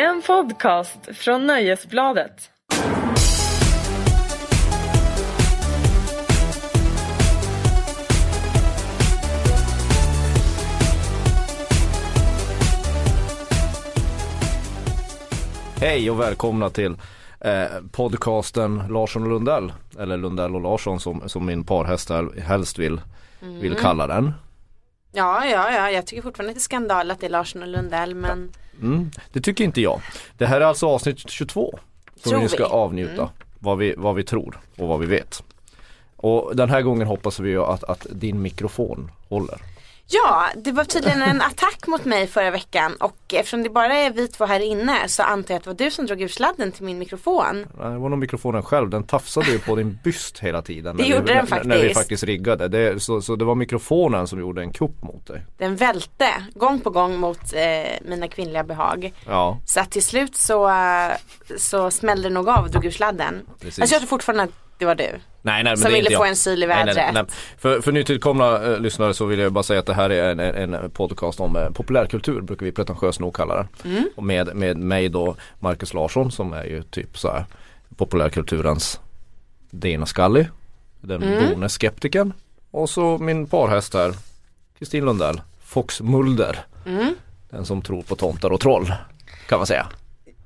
En podcast från Nöjesbladet. Hej och välkomna till eh, podcasten Larsson och Lundell. Eller Lundell och Larsson som, som min parhäst helst vill, vill kalla den. Ja, ja, ja, jag tycker fortfarande att det är skandal att det är Larsson och Lundell men Mm, det tycker inte jag. Det här är alltså avsnitt 22. Som Tror vi ska vi. Mm. avnjuta. Vad, vi, vad vi tror och vad vi vet. Och den här gången hoppas vi ju att, att din mikrofon håller. Ja, det var tydligen en attack mot mig förra veckan och eftersom det bara är vi två här inne så antar jag att det var du som drog ur sladden till min mikrofon. Det var nog mikrofonen själv, den tafsade ju på din byst hela tiden. Det när gjorde vi, den när- När vi faktiskt. faktiskt riggade. Det, så, så det var mikrofonen som gjorde en kupp mot dig. Den välte gång på gång mot eh, mina kvinnliga behag. Ja, Så att till slut så, så smällde det nog av och drog ur sladden. Precis. Alltså jag tror fortfarande att det var du. Nej, nej, Som det ville få en syl i vädret. nej, nej. För, för nytillkomna eh, lyssnare så vill jag bara säga att det här är en, en, en podcast om eh, populärkultur brukar vi pretentiöst nog kalla den. Mm. Och med, med mig då Marcus Larsson som är ju typ så här populärkulturens Dana Scully. Den Mm. bone. Och så min parhäst här Kristin Lundell, Fox Mulder. Mm. Den som tror på tomtar och troll kan man säga.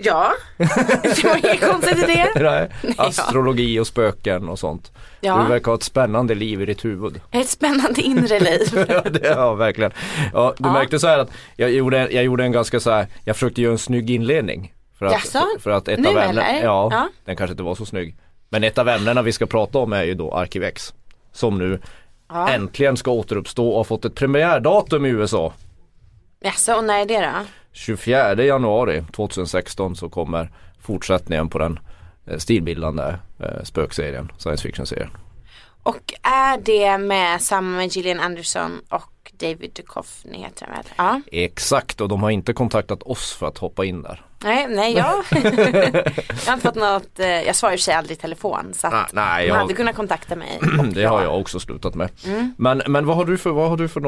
Ja, det var inget konstigt i det. Nej, Astrologi och spöken och sånt. Ja. Du verkar ha ett spännande liv i ditt huvud. Ett spännande inre liv. ja, det, ja verkligen. Ja, du Ja. märkte så här att jag gjorde, jag gjorde en ganska så här, jag försökte göra en snygg inledning. För att, Jaså? för, för att ett Nu av ämnena, ja, Ja. den kanske inte var så snygg. Men ett av ämnena vi ska prata om är ju då Arkivex. Som nu Ja. äntligen ska återuppstå och har fått ett premiärdatum i USA. Jaså, och när är det då? 24 januari 2016 så kommer fortsättningen på den eh, stilbildande eh, spökserien, science fiction-serien. Och är det med samma med Gillian Anderson och David Duchovny heter han väl? Ja. Exakt och de har inte kontaktat oss för att hoppa in där. Nej, nej jag, jag har inte fått något, eh, jag svarar för sig aldrig i telefon så att Nej, nej, de jag- hade kunnat kontakta mig. Det har jag också slutat med. Mm. Men, men vad har du för, vad har du för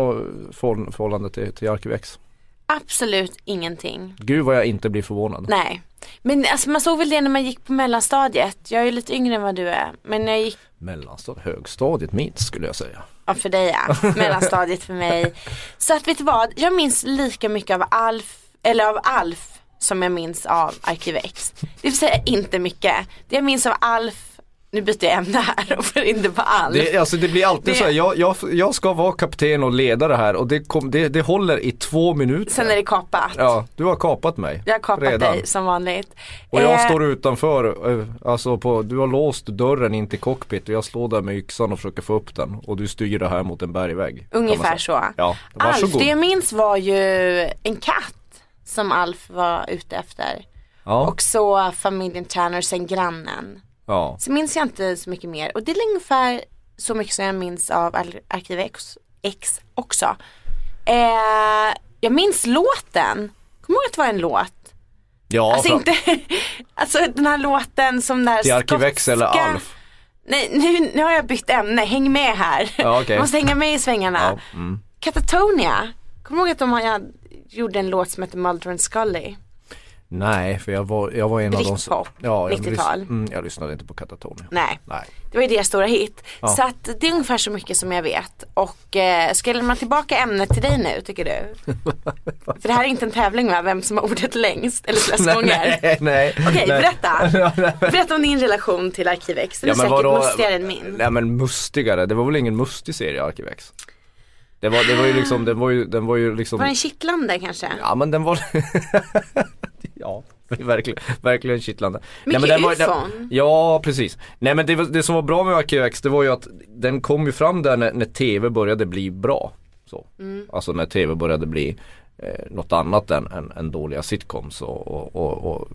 för, förhållande till, till Arkivex? Absolut ingenting. Gud vad jag inte blir förvånad. Nej. Men alltså, man såg väl det när man gick på mellanstadiet. Jag är ju lite yngre än vad du är. Men när jag gick, Mellanstadiet, högstadiet minst skulle jag säga. ja för dig ja, mellanstadiet för mig. Så att vet du vad, jag minns lika mycket av Alf, eller av Alf som jag minns av Arkivex. Det vill säga inte mycket. Det jag minns av Alf, nu byter jag ämne här och får in det på Alf. Det, alltså det blir alltid Det- så här, jag, jag, jag ska vara kapten och ledare här och det, kom, det, det håller i två minuter. Sen är det kapat. Ja, du har kapat mig. Jag har kapat redan. dig som vanligt. Och jag Eh, står utanför, eh, alltså på, du har låst dörren in till cockpit och jag slår där med yxan och försöker få upp den och du styr det här mot en bergvägg. Ungefär så. Ja, Alf, varsågod. det jag minns var ju en katt som Alf var ute efter. Ja, Och så familjen Tanner, sen grannen. Ja. Så minns jag inte så mycket mer. Och det är ungefär så mycket som jag minns av Ar- Arkiv X, X också. Eh, jag minns låten. Kommer ihåg att det var en låt? ja Alltså fram- inte, alltså den här låten som där till Arkivex eller skotska- Alf. Nej, nu, nu har jag bytt ämne, häng med här. Ja. Jag måste hänga med i svängarna. Ja, mm. Catatonia, kommer ihåg att de gjorde en låt som heter Mulder and Scully? Nej, för jag var, jag var en av de Britpop, ja, jag, 90-tal. lys- mm, jag lyssnade inte på Katatonia. Nej, Nej. det var ju deras stora hit. Ja. Så att det är ungefär så mycket som jag vet. Och eh, ska jag lämna tillbaka ämnet till dig nu tycker du? För det här är inte en tävling med vem som har ordet längst eller flest gånger. nej, nej. Okej, nej. berätta. Berätta om din relation till Arkivex. Den är säkert mustigare än min. Nej men mustigare, det var väl ingen mustig serie Arkivex? Det var, det var ju liksom, den var ju, den var ju liksom Var den kittlande kanske? Ja men den var Ja, verkligen, verkligen kittlande. Mycket men den var, den, Ja precis. Nej men det, det som var bra med Arkivex det var ju att den kom ju fram där när, när tv började bli bra. Så. Mm. Alltså när tv började bli eh, något annat än, än, än dåliga sitcoms och, och, och, och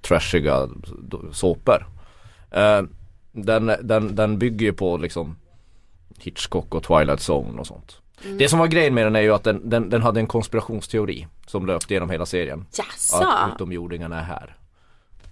trashiga såpor. Eh, den, den, den bygger ju på liksom Hitchcock och Twilight Zone och sånt. Mm. Det som var grejen med den är ju att den, den, den hade en konspirationsteori som löpte genom hela serien. Jaså? Att utomjordingarna är här.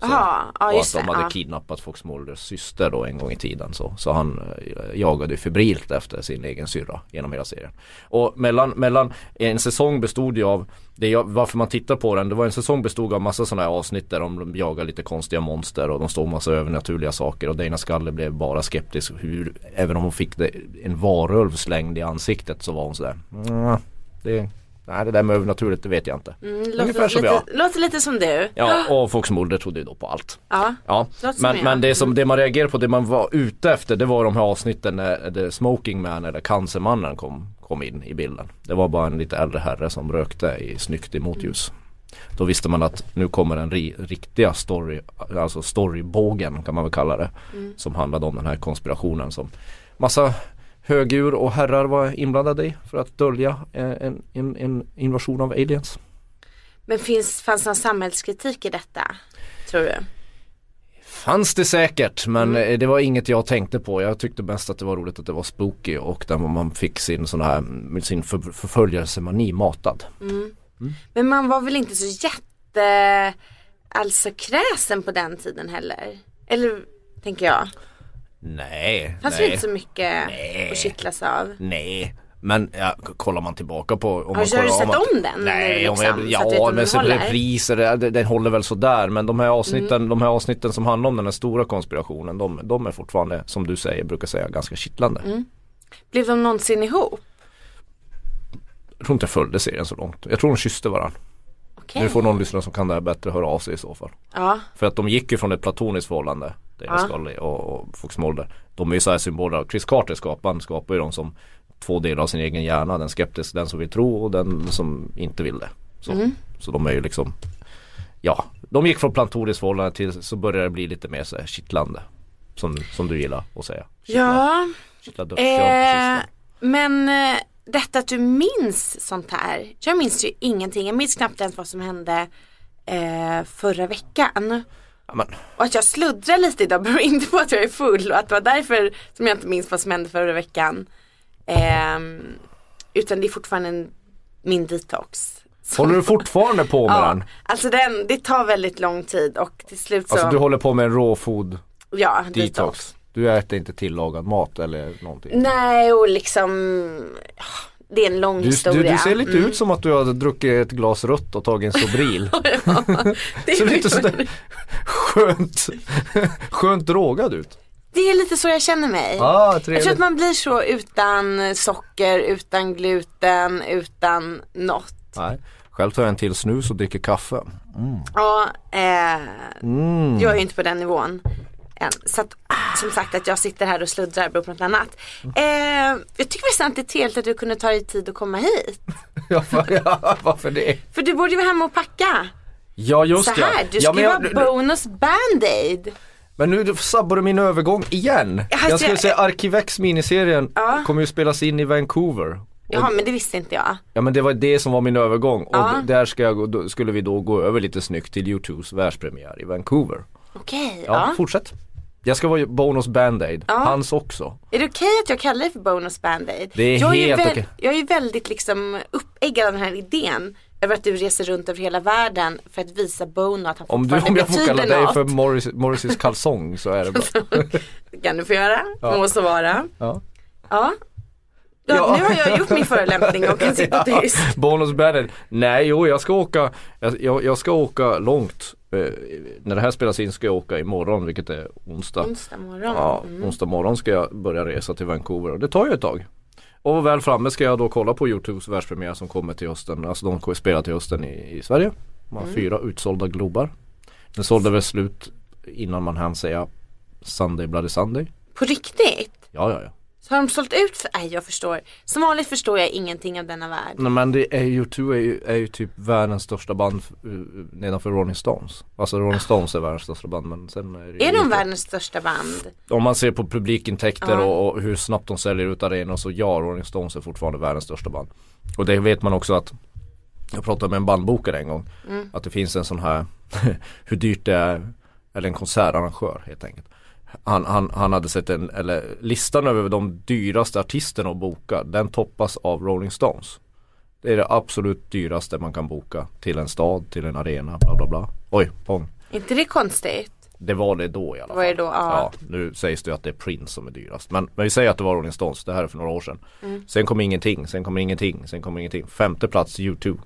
Så, Jaha, ja och att de hade Ja. kidnappat Fox Mulders syster då en gång i tiden så, så han eh, jagade ju febrilt efter sin egen syrra genom hela serien. Och mellan, mellan en säsong bestod ju av det jag, varför man tittar på den, det var en säsong bestod av massa sådana här avsnitt där de jagar lite konstiga monster och de står massa övernaturliga saker och Dana Scully blev bara skeptisk hur, även om hon fick det, en varulv slängd i ansiktet så var hon sådär mm, det, Nej det där med övernaturligt det vet jag inte. Mm, Ungefär låter, som lite, jag. låter lite som du. Ja och Mulder trodde ju då på allt. Ja. Ja, men, men det, som, det man reagerar på, det man var ute efter det var de här avsnitten när The Smoking Man eller Cancermannen kom, kom in i bilden. Det var bara en lite äldre herre som rökte i snyggt i motljus. Då visste man att nu kommer den ri, riktiga story, alltså storybågen kan man väl kalla det. Som handlade om den här konspirationen som massa högur och herrar var inblandade i för att dölja eh, en, en, en invasion av aliens. Men finns, fanns det någon samhällskritik i detta? Tror du? Fanns det säkert men eh, det var inget jag tänkte på. Jag tyckte mest att det var roligt att det var spooky och där man fick sin sån här, med sin för, förföljelsemani matad. Men man var väl inte så jätte, alltså kräsen på den tiden heller? Eller, tänker jag. Nej, Fanns det nej, inte så mycket Nej. att kittlas av? nej. Men ja, kollar man tillbaka på om Har man du kollar sett man- om den Nej, om liksom, jag, så att du ja om men den håller? repriser, det- den håller väl sådär men de här avsnitten, Mm. de här avsnitten som handlar om den här stora konspirationen de, de är fortfarande som du säger, brukar säga ganska kittlande. Mm. Blev de någonsin ihop? Jag tror inte jag följde serien så långt. Jag tror de kysste varandra. Okej. Nu får någon lyssnare som kan det här bättre höra av sig i så fall. Ja, För att de gick ju från ett platoniskt förhållande Dana Ja. Scully och, och Fox Mulder De är ju så här symboler Chris Carter skaparen skapar ju dem som två delar av sin egen hjärna Den skeptiska, den som vill tro och den som inte vill det Så, Mm. så de är ju liksom Ja, de gick från platoniskt förhållande till så börjar det bli lite mer så här kittlande Som, som du gillar att säga Kittla, ja. kittla på Eh, men eh, detta att du minns sånt här. Jag minns ju ingenting. Jag minns knappt ens vad som hände eh, förra veckan. ja, men, Och att jag sluddrar lite idag beror inte på att jag är full och att det var därför som jag inte minns vad som hände förra veckan. Ehm, utan det är fortfarande en, min detox. Så- Håller du fortfarande på med Ja, den? alltså den, det tar väldigt lång tid och till slut så, Alltså du håller på med en råfod ja, detox? Du äter inte tillagad mat eller någonting? Nej och liksom, ja, det är en lång Du, historia. du, du ser lite Mm. ut som att du hade druckit ett glas rött och tagit en Sobril. det, så är lite sådär skönt, skönt drogad ut. det är lite så jag känner mig. Ah, jag tror att man blir så utan socker, utan gluten, utan något. Nej. Själv tar jag en till snus och dricker kaffe. Ja, eh, Mm. jag är ju inte på den nivån än. Så att, som sagt att jag sitter här och sluddrar beror på något annat. Eh, jag tycker att det är trevligt att du kunde ta dig tid att komma hit. Ja, för- ja, varför det? För du borde ju vara hemma och packa. Ja just Så här, du ja, ska ju vara bonus band-aid. men nu sabbar du min övergång igen. Alltså, jag skulle säga Arkivex miniserien Ja. kommer ju spelas in i Vancouver. Jaha men det visste inte jag. Ja men det var det som var min övergång och Ja. där ska jag, då skulle vi då gå över lite snyggt till U2s världspremiär i Vancouver. Okej, Ja, ja. fortsätt. Jag ska vara bonus band-aid, Ja. hans också. Är det okej att jag kallar dig för bonus band-aid? Det är jag helt okej. Jag är ju väldigt liksom uppeggad av den här idén. Över att du reser runt över hela världen för att visa Bono att han Om, du, fortfarande om jag får betyder kalla dig något. för Morris, Morrises kalsong så är det bra. Det kan du få göra, Ja. må så vara. Ja. Ja. Ja, Ja. Nu har jag gjort min förolämpning och kan sitta tyst. Bonus band Nej, jo jag ska åka, jag, jag ska åka långt. Eh, när det här spelas in ska jag åka imorgon vilket är onsdag. Onsdag morgon. Ja, Mm. onsdag morgon ska jag börja resa till Vancouver och det tar ju ett tag. Och väl framme ska jag då kolla på Youtubes världspremiär som kommer till hösten. Alltså de kommer spela till hösten i, i Sverige. De har Mm. fyra utsålda globar. Den sålde väl slut innan man hann säga Sunday Bloody Sunday. På riktigt? Ja, ja, ja. Så har de sålt ut för, nej jag förstår. Som vanligt förstår jag ingenting av denna värld. Nej, men det är ju, U2 är ju, är ju typ världens största band uh, nedanför Rolling Stones. Alltså Rolling Stones är världens största band men sen är det Är de U2. världens största band? Om man ser på publikintäkter Ja. och, och hur snabbt de säljer ut arenor så ja, Rolling Stones är fortfarande världens största band. Och det vet man också att Jag pratade med en bandbokare en gång Mm. Att det finns en sån här Hur dyrt det är Eller en konsertarrangör helt enkelt han, han, han hade sett en, eller listan över de dyraste artisterna att boka Den toppas av Rolling Stones Det är det absolut dyraste man kan boka Till en stad, till en arena, bla bla bla Oj, pong inte det konstigt? Det var det då i alla fall. Var det då? Ja. nu sägs det ju att det är Prince som är dyrast. Men, men vi säger att det var Rolling Stones, det här är för några år sedan. Mm. Sen kom ingenting, sen kommer ingenting, sen kommer ingenting. Femte plats U2.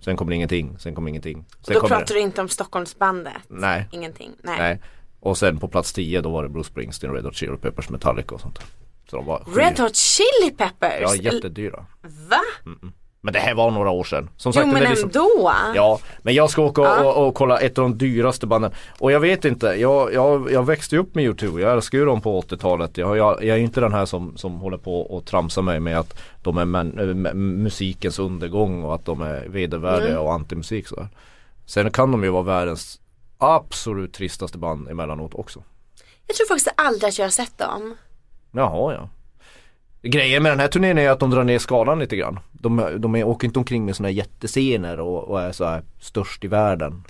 Sen kommer ingenting, sen kommer ingenting. Sen Då kommer pratar du inte om Stockholmsbandet? Nej. Ingenting? Nej. Nej. Och sen på plats 10 då var det Bruce Springsteen, Red Hot Chili Peppers, Metallica och sånt. Så de var Red Hot Chili Peppers? Ja, jättedyra. Va? Men det här var några år sedan. Som Jo sagt, det men är liksom, ändå. Ja, men jag ska åka och, Ja. och, och kolla ett av de dyraste banden. Och jag vet inte, jag, jag, jag växte upp med U2. Jag älskar ju dem på 80-talet. Jag, jag, jag är inte den här som, som håller på och tramsar mig med att de är män, äh, musikens undergång och att de är vedervärdiga Mm. och antimusik sådär. Sen kan de ju vara världens absolut tristaste band emellanåt också. Jag tror faktiskt aldrig att jag har sett dem. Jaha ja. Grejen med den här turnén är att de drar ner skalan lite grann. De, de är, åker inte omkring med här jättescener och, och är så här störst i världen.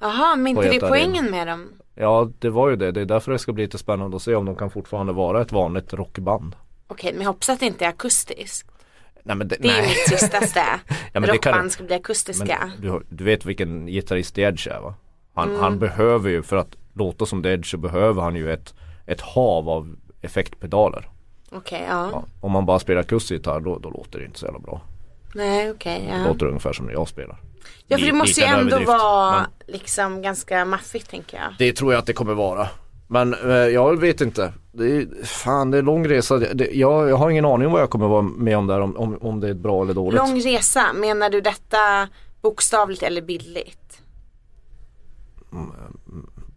Jaha, men inte det är poängen med dem? Ja det var ju det. Det är därför det ska bli lite spännande att se om de kan fortfarande vara ett vanligt rockband. Okej, men jag hoppas att det inte är akustiskt. Nej men det, Det är nej. mitt tristaste. men det kan- Rockband ska bli akustiska. Men du, du vet vilken gitarrist The Edge är va? Han, Mm. han behöver ju för att låta som Edge så behöver han ju ett, ett hav av effektpedaler. Okej, ja. Ja, om man bara spelar akustisk gitarr då, då låter det inte så jävla bra. Nej, okej, Det ja. låter ungefär som när jag spelar. Ja, för det måste ju ändå överdrift, vara men- liksom ganska maffigt tänker jag. Det tror jag att det kommer vara. Men eh, jag vet inte. Det är, fan det är lång resa. Det, det, jag, jag har ingen aning vad jag kommer vara med om där om, om, om det är bra eller dåligt. Lång resa, menar du detta bokstavligt eller bildligt?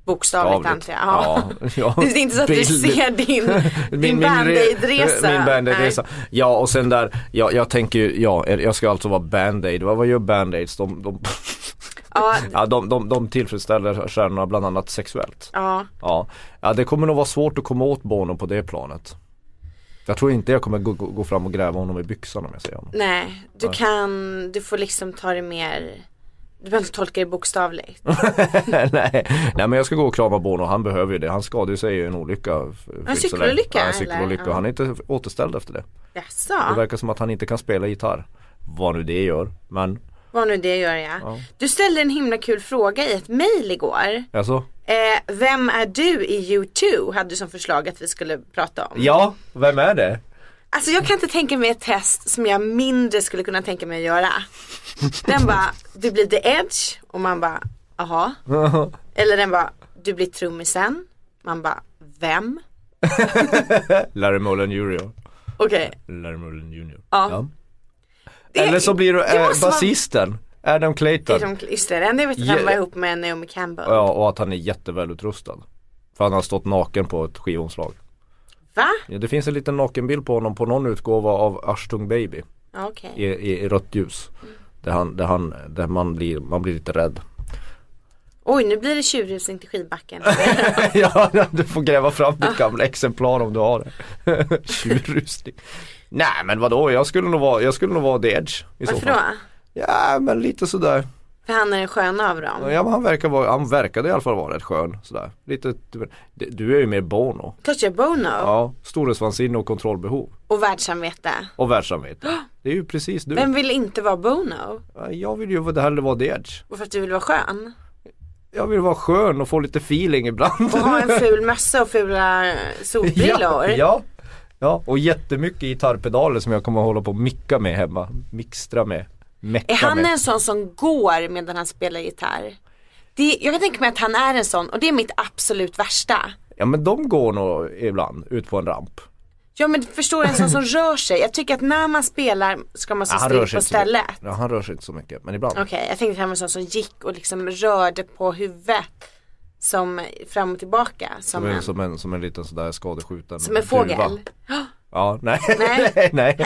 Bokstavligt antar jag. Ja. Ja. Det är inte så att du Bild- ser din, din re- band-aid-resa. Min band-aid-resa. Ja och sen där, ja, jag tänker ju, ja jag ska alltså vara band-aid. Vad, vad gör band-aids? De, de, Ja, ja, de, de, de tillfredsställer stjärnorna bland annat sexuellt. ja. Ja. ja, det kommer nog vara svårt att komma åt Bono på det planet. Jag tror inte jag kommer gå, gå, gå fram och gräva honom i byxan om jag säger honom. Nej, du kan, du får liksom ta det mer, du behöver inte tolka det bokstavligt. nej, nej men jag ska gå och krama Bono, han behöver ju det. Han skadade sig i en olycka. länge. cykelolycka, Ja, en cykelolycka. Ja. Han är inte återställd efter det. Det Jaså, verkar som att han inte kan spela gitarr. Vad nu det gör. Men vad nu det gör jag. Ja. Du ställde en himla kul fråga i ett mail igår. alltså. Eh, vem är du i U2? Hade du som förslag att vi skulle prata om. Ja, vem är det? Alltså jag kan inte tänka mig ett test som jag mindre skulle kunna tänka mig att göra. Den bara, du blir the edge och man bara, aha. Eller den bara, du blir trummisen. Man bara, vem? Larry Mullen Jr. Okej. Larry Mullen Jr. Ja. Det- Eller så blir du äh, måste vara- basisten. Adam Clayton. De, just det, det enda jag vet att han Ja. var ihop med Naomi Campbell. Ja, och att han är jättevälutrustad. För han har stått naken på ett skivomslag. Va? Ja, det finns en liten nakenbild på honom på någon utgåva av Ashtung Baby. Okej. i, i, i rött ljus. Där, han, där, han, där man, blir, man blir lite rädd. Oj, nu blir det tjurrusning till skidbacken. ja, du får gräva fram ditt gamla exemplar om du har det. Tjurrusning. Nej men vadå, jag skulle nog vara, jag skulle nog vara The Edge i så Varför fall. då? Ja men lite sådär. För han är den sköna av dem. Ja men han verkar vara, han verkade i alla fall vara rätt skön sådär. Lite, du, du är ju mer Bono. Jag är Bono. Ja, storhetsvansinne och kontrollbehov. Och världssamvete. Och världssamvete. Det är ju precis du. Vem vill inte vara Bono? Ja, Jag vill ju hellre vara The Edge. Och för att du vill vara skön? Jag vill vara skön och få lite feeling ibland. Och ha en ful mössa och fula solbrillor? Ja, ja, ja, och jättemycket gitarrpedaler som jag kommer att hålla på och micka med hemma. Mixtra med. Mecka Är han med. en sån som går medan han spelar gitarr? Det, jag kan tänka mig att han är en sån och det är mitt absolut värsta. Ja men de går nog ibland ut på en ramp. Ja men förstår du en sån som rör sig? Jag tycker att när man spelar ska man stå Ja, still på stället. Ja, han rör sig inte så mycket men ibland. Okej, jag tänkte att han var en sån som gick och liksom rörde på huvudet. Som fram och tillbaka. Som, Som en, en, som, en, som en liten sådär skadeskjuten som en fågel. duva. Ja, nej. Nej. nej. nej.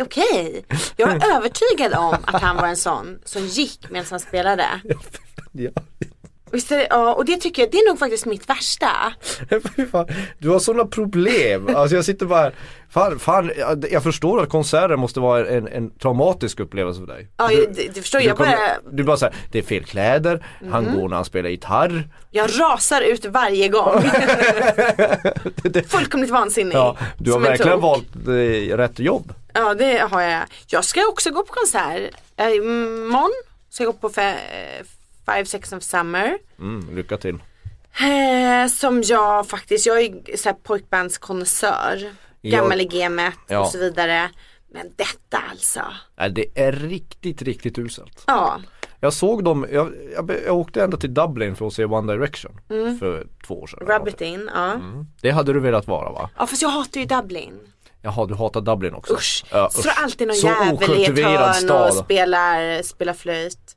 Okej, jag är övertygad om att han var en sån som gick medan han spelade. Ja. Är det, ja, och det tycker jag, det är nog faktiskt mitt värsta. Du har sådana problem. Alltså jag sitter bara Fan, fan jag, förstår att konserter måste vara en, en traumatisk upplevelse för dig. Ja, du, det, det förstår du, jag. kommer, bara, du bara säger det är fel kläder, han går när han spelar gitarr. jag rasar ut varje gång. Fullkomligt vansinnig. Ja, du har verkligen valt eh, rätt jobb. Ja det har jag. Jag ska också gå på konsert. Eh, Imorgon ska jag gå på fe- Five Seconds of Summer. Mm, lycka till. Eh, som jag faktiskt, jag är så här pojkbandskonnässör. Gammal i gamet Ja. och så vidare. Men detta alltså. Nej, det är riktigt, riktigt uselt. Ja. Jag såg dem, jag, jag, jag åkte ända till Dublin för att se One Direction för två år sedan. Rub it in, ja. Mm. Det hade du velat vara va? Ja fast jag hatar ju Dublin. Jaha, du hatar Dublin också? Usch. Ja, Står alltid någon Så jävel i ett hörn och spelar, spelar flöjt.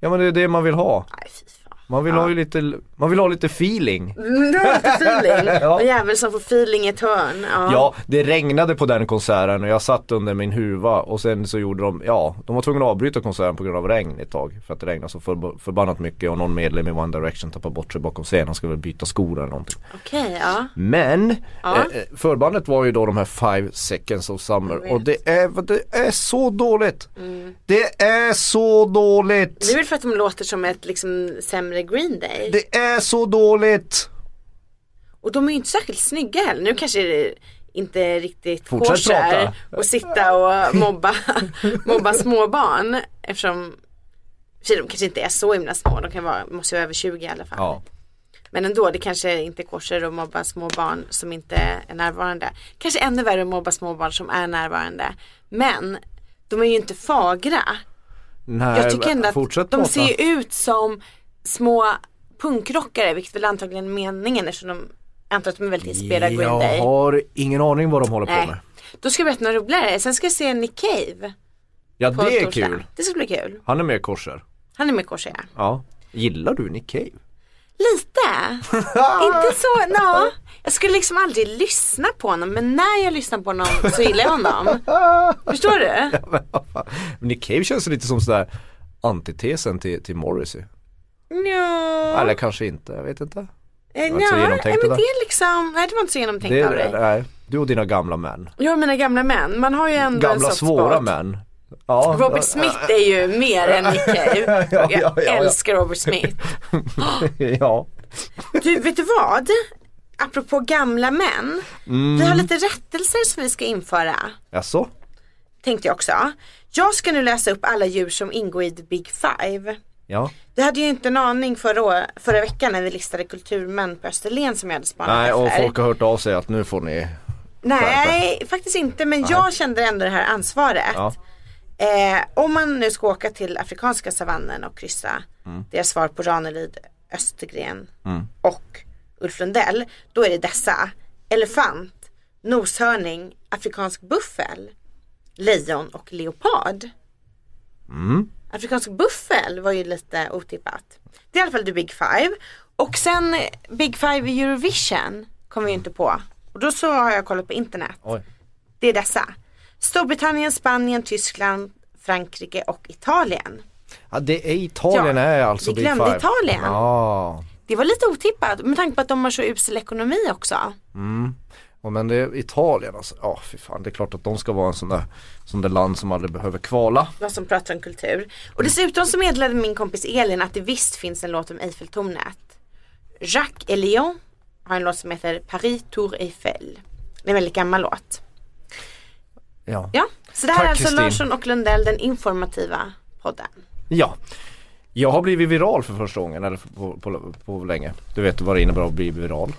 Ja men det är det man vill ha. Nej fy. Man vill ha ju lite, man vill ha lite feeling. Mm, Du har lite feeling. Ja. En jävel som får feeling i ett hörn. Ja. Ja, det regnade på den konserten och jag satt under min huva och sen så gjorde de, ja, de var tvungna att avbryta konserten på grund av regn ett tag. För att det regnade så för, förbannat mycket och någon medlem i One Direction tappade bort sig bakom scenen och skulle väl byta skor eller någonting. Okej, ja. Men Ja. eh, eh, förbandet var ju då de här Five Seconds of Summer och det är, det är så dåligt. Det är så dåligt. Det är väl för att de låter som ett liksom sämre Green Day. Det är så dåligt. Och de är ju inte särskilt snygga heller. Nu kanske det inte riktigt kosher och sitta och mobba, mobba småbarn. Eftersom de kanske inte är så himla små. De kan vara, måste vara över 20 i alla fall. Ja. Men ändå, det kanske inte är kosher att mobba små barn som inte är närvarande. Kanske ännu värre att mobba små barn som är närvarande. Men de är ju inte fagra. Nej, Jag tycker ändå att de ser ut som små punkrockare, vilket väl antagligen är meningen eftersom de jag antar att de är väldigt inspirerade av Green Jag Day. har ingen aning vad de håller på Nej. med. Då ska jag berätta något roligare. Sen ska jag se Nick Cave. Ja På det är torsdag. kul. Det ska bli kul. Han är med korser. Han är med korset ja. Ja. Gillar du Nick Cave? Lite. Inte så, no. Jag skulle liksom aldrig lyssna på honom men när jag lyssnar på honom så gillar jag honom. Förstår du? Men Nick Cave känns lite som sådär antitesen till, till Morrissey. Ja. Eller kanske inte, jag vet inte. Eh, Ja, men det är liksom, nej det var inte så genomtänkt Det av dig. nej, du och dina gamla män. Jag och mina gamla män, man har ju ändå en Gamla svåra män. Ja, Robert Smith är ju mer än Nick Cave. Ja, ja, Jag ja, ja. älskar Robert Smith. ja. Du, vet du vad? Apropå gamla män. Mm. Vi har lite rättelser som vi ska införa. Jaså? Tänkte jag också. Jag ska nu läsa upp alla djur som ingår i The Big Five. Ja. Det hade ju inte en aning förra, förra veckan när vi listade kulturmän på Österlen som jag hade spanat Nej, och folk har hört av sig att nu får ni Nej, faktiskt inte. Men jag kände ändå det här ansvaret. Ja. Eh, om man nu ska åka till afrikanska savannen och kryssa Mm. deras svar på Ranelid, Östergren och Ulf Lundell. Då är det dessa. Elefant, noshörning, afrikansk buffel, lejon och leopard. Mm. Afrikansk buffel var ju lite otippat. Det är i alla fall the big five. Och sen big five i Eurovision kom vi ju inte på. Och då så har jag kollat på internet. Oj. Det är dessa. Storbritannien, Spanien, Tyskland, Frankrike och Italien. Ja det är Italien Ja, är alltså vi Big glömde Five. Italien. Ja. Det var lite otippat med tanke på att de har så usel ekonomi också. Och men det är Italien alltså. Ja fy fan det är klart att de ska vara en sån där, sån där land som aldrig behöver kvala. Vad som pratar om kultur. Och dessutom så meddelade min kompis Elin att det visst finns en låt om Eiffeltornet. Jacques Elion har en låt som heter Paris Tour Eiffel. Det är en väldigt gammal låt. Ja. Ja, så det här Tack, är alltså Kristin. Larsson och Lundell, den informativa podden. Ja. Jag har blivit viral för första gången eller på, på, på länge. Du vet vad det innebär att bli viral?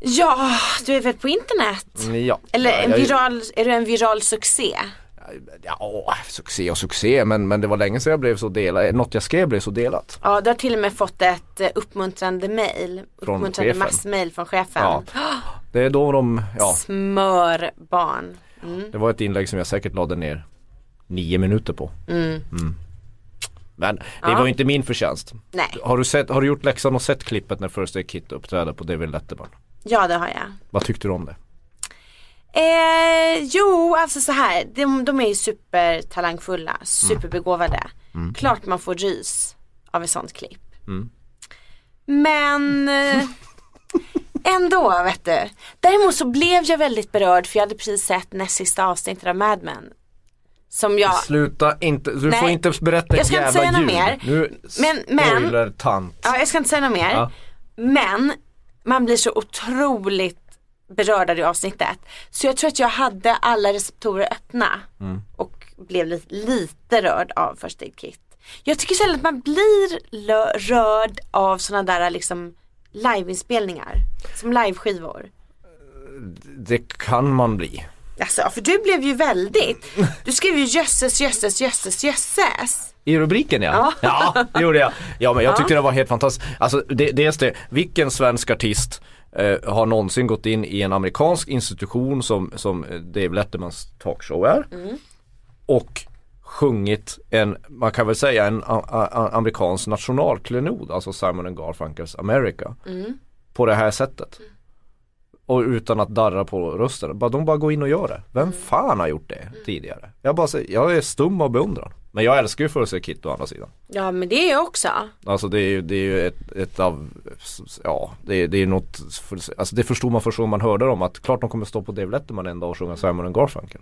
Ja, du är väl på internet? Ja. Eller en viral, är du en viral succé? Ja, succé och succé men, men det var länge sedan jag blev så delad. Något jag skrev blev så delat. Ja, du har till och med fått ett eh, uppmuntrande mail. Uppmuntrande massmail från chefen. Ja. Det är då de, ja. Smörbarn. Mm. Det var ett inlägg som jag säkert lade ner nio minuter på. Mm. Men det Ja. var ju inte min förtjänst. Nej, Har du, sett, har du gjort läxan och sett klippet när First Aid Kit uppträder på David Letterman? Ja det har jag. Vad tyckte du om det? Eh, jo, alltså så här. De, de är ju supertalangfulla, superbegåvade. Klart man får rys av ett sånt klipp. Men eh, ändå vet du. Däremot så blev jag väldigt berörd för jag hade precis sett näst sista avsnittet av Mad Men. Som jag, Sluta inte, du Nej, får inte berätta jag ett ska inte jävla säga något mer. Nu Men- men- ja jag ska inte säga något mer. Ja. Men man blir så otroligt berörd av det avsnittet. Så jag tror att jag hade alla receptorer öppna. Mm. Och blev lite, lite rörd av First Aid Kit. Jag tycker sällan att man blir rörd av sådana där liksom liveinspelningar. Som liveskivor. Det kan man bli. Alltså, för du blev ju väldigt, du skrev ju jösses, jösses, jösses, jösses. I rubriken ja. Ja, det gjorde jag. Ja men jag tyckte det var helt fantastiskt. Alltså det, dels det, vilken svensk artist eh, har någonsin gått in i en amerikansk institution som, som Dave Lettermans talkshow är. Och sjungit en, man kan väl säga en a, a, amerikansk nationalklenod, alltså Simon and Garfunkels America. På det här sättet. Och utan att darra på rösten. De bara går in och gör det. Vem fan har gjort det tidigare? Jag, bara, jag är stum av beundran. Men jag älskar ju Aid Kit å andra sidan. Ja men det är jag också. Alltså det är ju, det är ju ett, ett av, ja det är, det är något, alltså det förstod man först gången man hörde dem att klart de kommer stå på Dave Letterman en dag och sjunga Simon Garfunkel.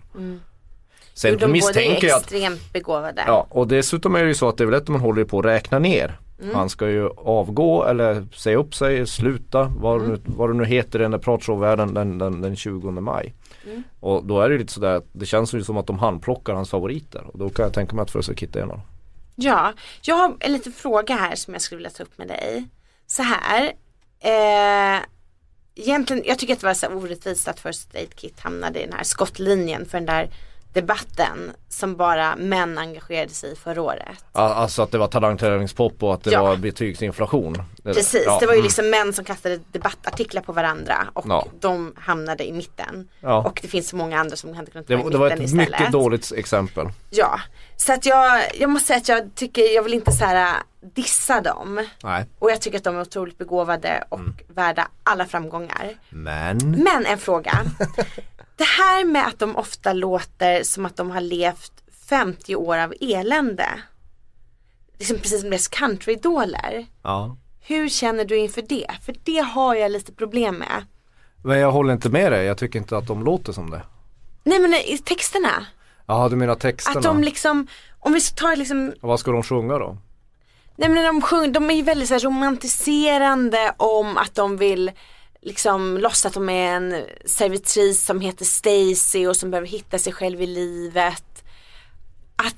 Sen Jo, de båda är misstänker jag att extremt begåvade. Ja och dessutom är det ju så att David Letterman håller ju på att räkna ner. Han ska ju avgå eller säga upp sig, sluta, vad, nu, vad det nu heter i den där pratshowvärlden den, den, den 20 maj. Och då är det lite sådär det känns ju som att de handplockar hans favoriter och då kan jag tänka mig att First Aid Kit är en av dem. Ja, jag har en liten fråga här som jag skulle vilja ta upp med dig. Så här. Eh, egentligen, jag tycker att det var så orättvist att First Aid Kit hamnade i den här skottlinjen för den där debatten som bara män engagerade sig i förra året. Alltså att det var talangtävlingspop och att det Ja. var betygsinflation. Precis, ja, det var ju mm. liksom män som kastade debattartiklar på varandra och Ja. de hamnade i mitten. Ja. Och det finns så många andra som hade kunnat vara var- i det var mitten ett istället. mycket dåligt exempel. Ja, så att jag, jag måste säga att jag tycker, jag vill inte så här äh, dissa dem. Nej. Och jag tycker att de är otroligt begåvade och Mm. värda alla framgångar. Men. Men en fråga. det här med att de ofta låter som att de har levt 50 år av elände. Liksom precis som deras countryidoler. Ja. Hur känner du inför det? För det har jag lite problem med. Men jag håller inte med dig, jag tycker inte att de låter som det. Nej men i texterna. Jaha du menar texterna? Att de liksom, om vi tar liksom Vad ska de sjunga då? Nej men de sjunger, de är ju väldigt så här romantiserande om att de vill liksom låtsas att de är en servitris som heter Stacy och som behöver hitta sig själv i livet.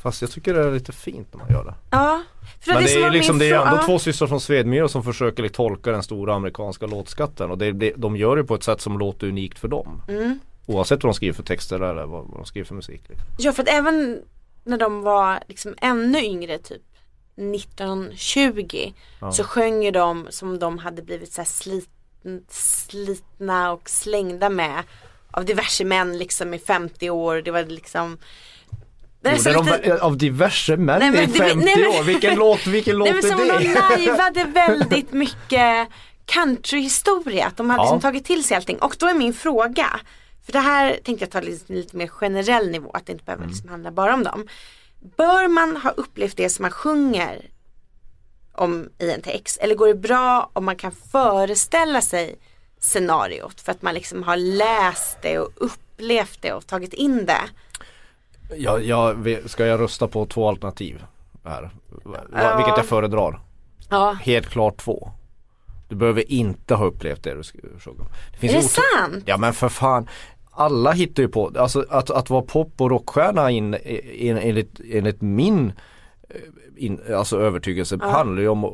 Fast jag tycker det är lite fint när man gör det. Ja. För Men det som är liksom, det är ändå ja. två systrar från Svedmyra som försöker liksom tolka den stora amerikanska låtskatten och det, det, de gör det på ett sätt som låter unikt för dem. Mm. Oavsett vad de skriver för texter eller vad, vad de skriver för musik. Liksom. Ja för att även när de var liksom ännu yngre typ 1920 så sjöng ju de som de hade blivit så här slit, slitna och slängda med av diverse män liksom i 50 år. Det var liksom det är så Gjorde lite- de av diverse män Nej, men i det- 50 nej, men- år? Vilken låt, vilken låt Nej men som är de det? lajvade väldigt mycket countryhistoria. Att de hade Ja. liksom tagit till sig allting. Och då är min fråga. För det här tänkte jag ta lite, lite mer generell nivå. Att det inte behöver liksom handla bara om dem. Bör man ha upplevt det som man sjunger om i en text? Eller går det bra om man kan föreställa sig scenariot? För att man liksom har läst det och upplevt det och tagit in det. Jag, jag, ska jag rösta på två alternativ här? Ja. Vilket jag föredrar? Ja. Helt klart två. Du behöver inte ha upplevt det du sjunger om. Det finns Är det sant? Ja men för fan. Alla hittar ju på, alltså att, att vara pop och rockstjärna in, in, enligt, enligt min in, alltså övertygelse handlar ju om att,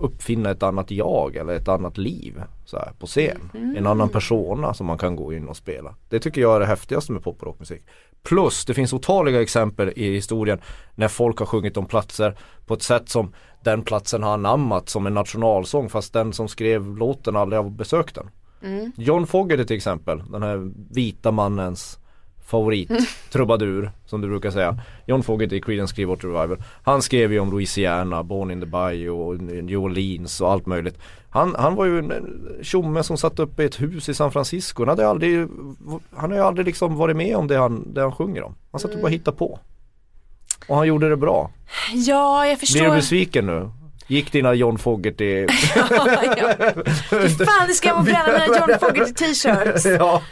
uppfinna ett annat jag eller ett annat liv så här, på scen. En annan persona som man kan gå in och spela. Det tycker jag är det häftigaste med pop och rockmusik. Plus det finns otaliga exempel i historien när folk har sjungit om platser på ett sätt som den platsen har anammat som en nationalsång fast den som skrev låten aldrig har besökt den. John Fogerty till exempel, den här vita mannens favorit trubadur som du brukar säga. John Fogerty Creedence Clearwater Revival. Han skrev ju om Louisiana, Born in the Bayou och New Orleans och allt möjligt. Han, han var ju en tjomme som satt uppe i ett hus i San Francisco. Han hade aldrig, han har ju aldrig liksom varit med om det han, det han sjunger om. Han satt och bara hittade på. Och han gjorde det bra. Ja, jag förstår. Blir du besviken nu? Gick dina John Fogerty ja. Fy Fan det ska jag bränna mina John Fogerty t-shirts. ja.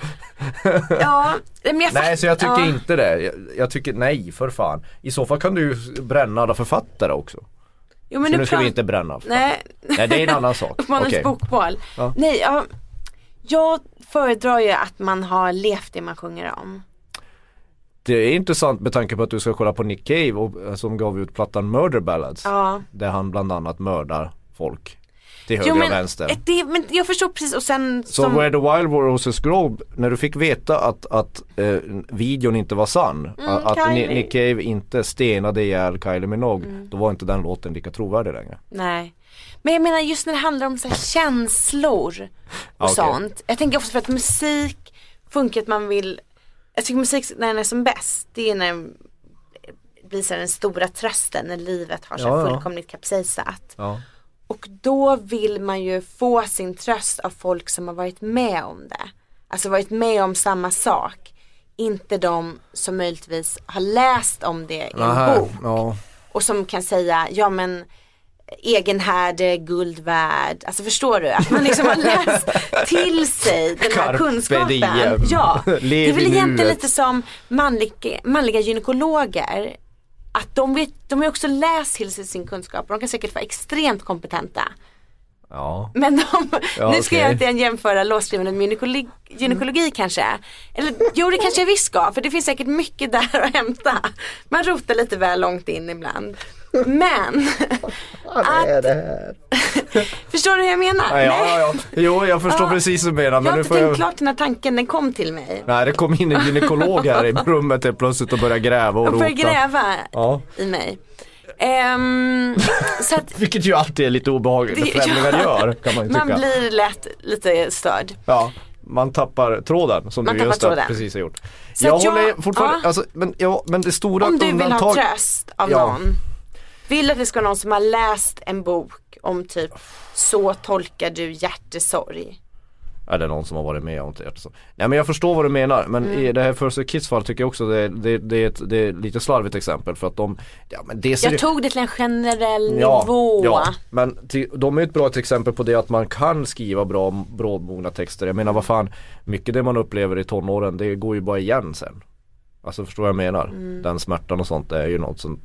Ja, men jag Nej så jag tycker ja. inte det. Jag, jag tycker nej för fan. I så fall kan du ju bränna alla författare också. Jo, men så du nu ska vi inte bränna. Nej, Nej det är en annan sak. uppmanens Okej. bokbål. Ja. Nej, ja, jag föredrar ju att man har levt det man sjunger om. Det är intressant med tanke på att du ska kolla på Nick Cave och, eh, som gav ut plattan Murder Ballads. Ja. Där han bland annat mördar folk. Till höger Jo, och men, vänster. eh, det, men jag förstår precis och sen Så som, Where the Wild Roses Grow, när du fick veta att, att eh, videon inte var sann, Mm, att Kylie. Mm. Nick Cave inte stenade ihjäl Kylie Minogue, då var inte den låten lika trovärdig längre. Nej. Men jag menar just när det handlar om så här känslor och Okej. sånt. Jag tänker också för att musik funkar att man vill, jag tycker musik när den är som bäst, det är när den blir så den stora trösten när livet har så ja. fullkomligt kapsejsat. Ja. Och då vill man ju få sin tröst av folk som har varit med om det. Alltså varit med om samma sak. Inte de som möjligtvis har läst om det i en Aha, bok. ja. Och som kan säga, ja men egen härd är guld värd. Alltså förstår du? Att man liksom har läst till sig den här Carpe kunskapen. diem. Ja, det är väl egentligen lite som manliga, manliga gynekologer. Att de, vet, de har ju också läst till sig sin kunskap och de kan säkert vara extremt kompetenta. ja. Men de, Ja, nu ska okej. jag inte jämföra låsskrivande med gynekologi, gynekologi kanske. Eller jo det kanske jag visst ska för det finns säkert mycket där att hämta. Man rotar lite väl långt in ibland. Men, att, förstår du hur jag menar? Ja, ja, ja. Jo, jag förstår Ja. precis vad du menar. Jag Men har nu inte tänkt jag... klart den här tanken, den kom till mig. Nej, det kom in en gynekolog här i rummet helt plötsligt och började gräva och Och rota. började gräva Ja. i mig. Så att Vilket ju alltid är lite obehagligt, det Det- främlingar ja. gör kan man ju tycka. man blir lätt lite störd. Ja, man tappar tråden som Man du tappar just har tråden. precis har gjort. Så jag jag- håller fortfarande, ja. alltså, men, ja, men det stora Om du vill ha tröst av Ja. någon. Vill att det ska vara någon som har läst en bok om typ Så tolkar du hjärtesorg. Är det någon som har varit med om det? Så. Nej men jag förstår vad du menar men Mm. i det här First Kids fall tycker jag också det, det, det, är ett, det är lite slarvigt exempel för att de, ja men det Jag tog det till en generell Ja, nivå. ja, men till, de är ett bra exempel på det att man kan skriva bra brådmogna texter. Jag menar vad fan, mycket det man upplever i tonåren det går ju bara igen sen. Alltså förstår vad jag menar? Mm. Den smärtan och sånt är ju något sånt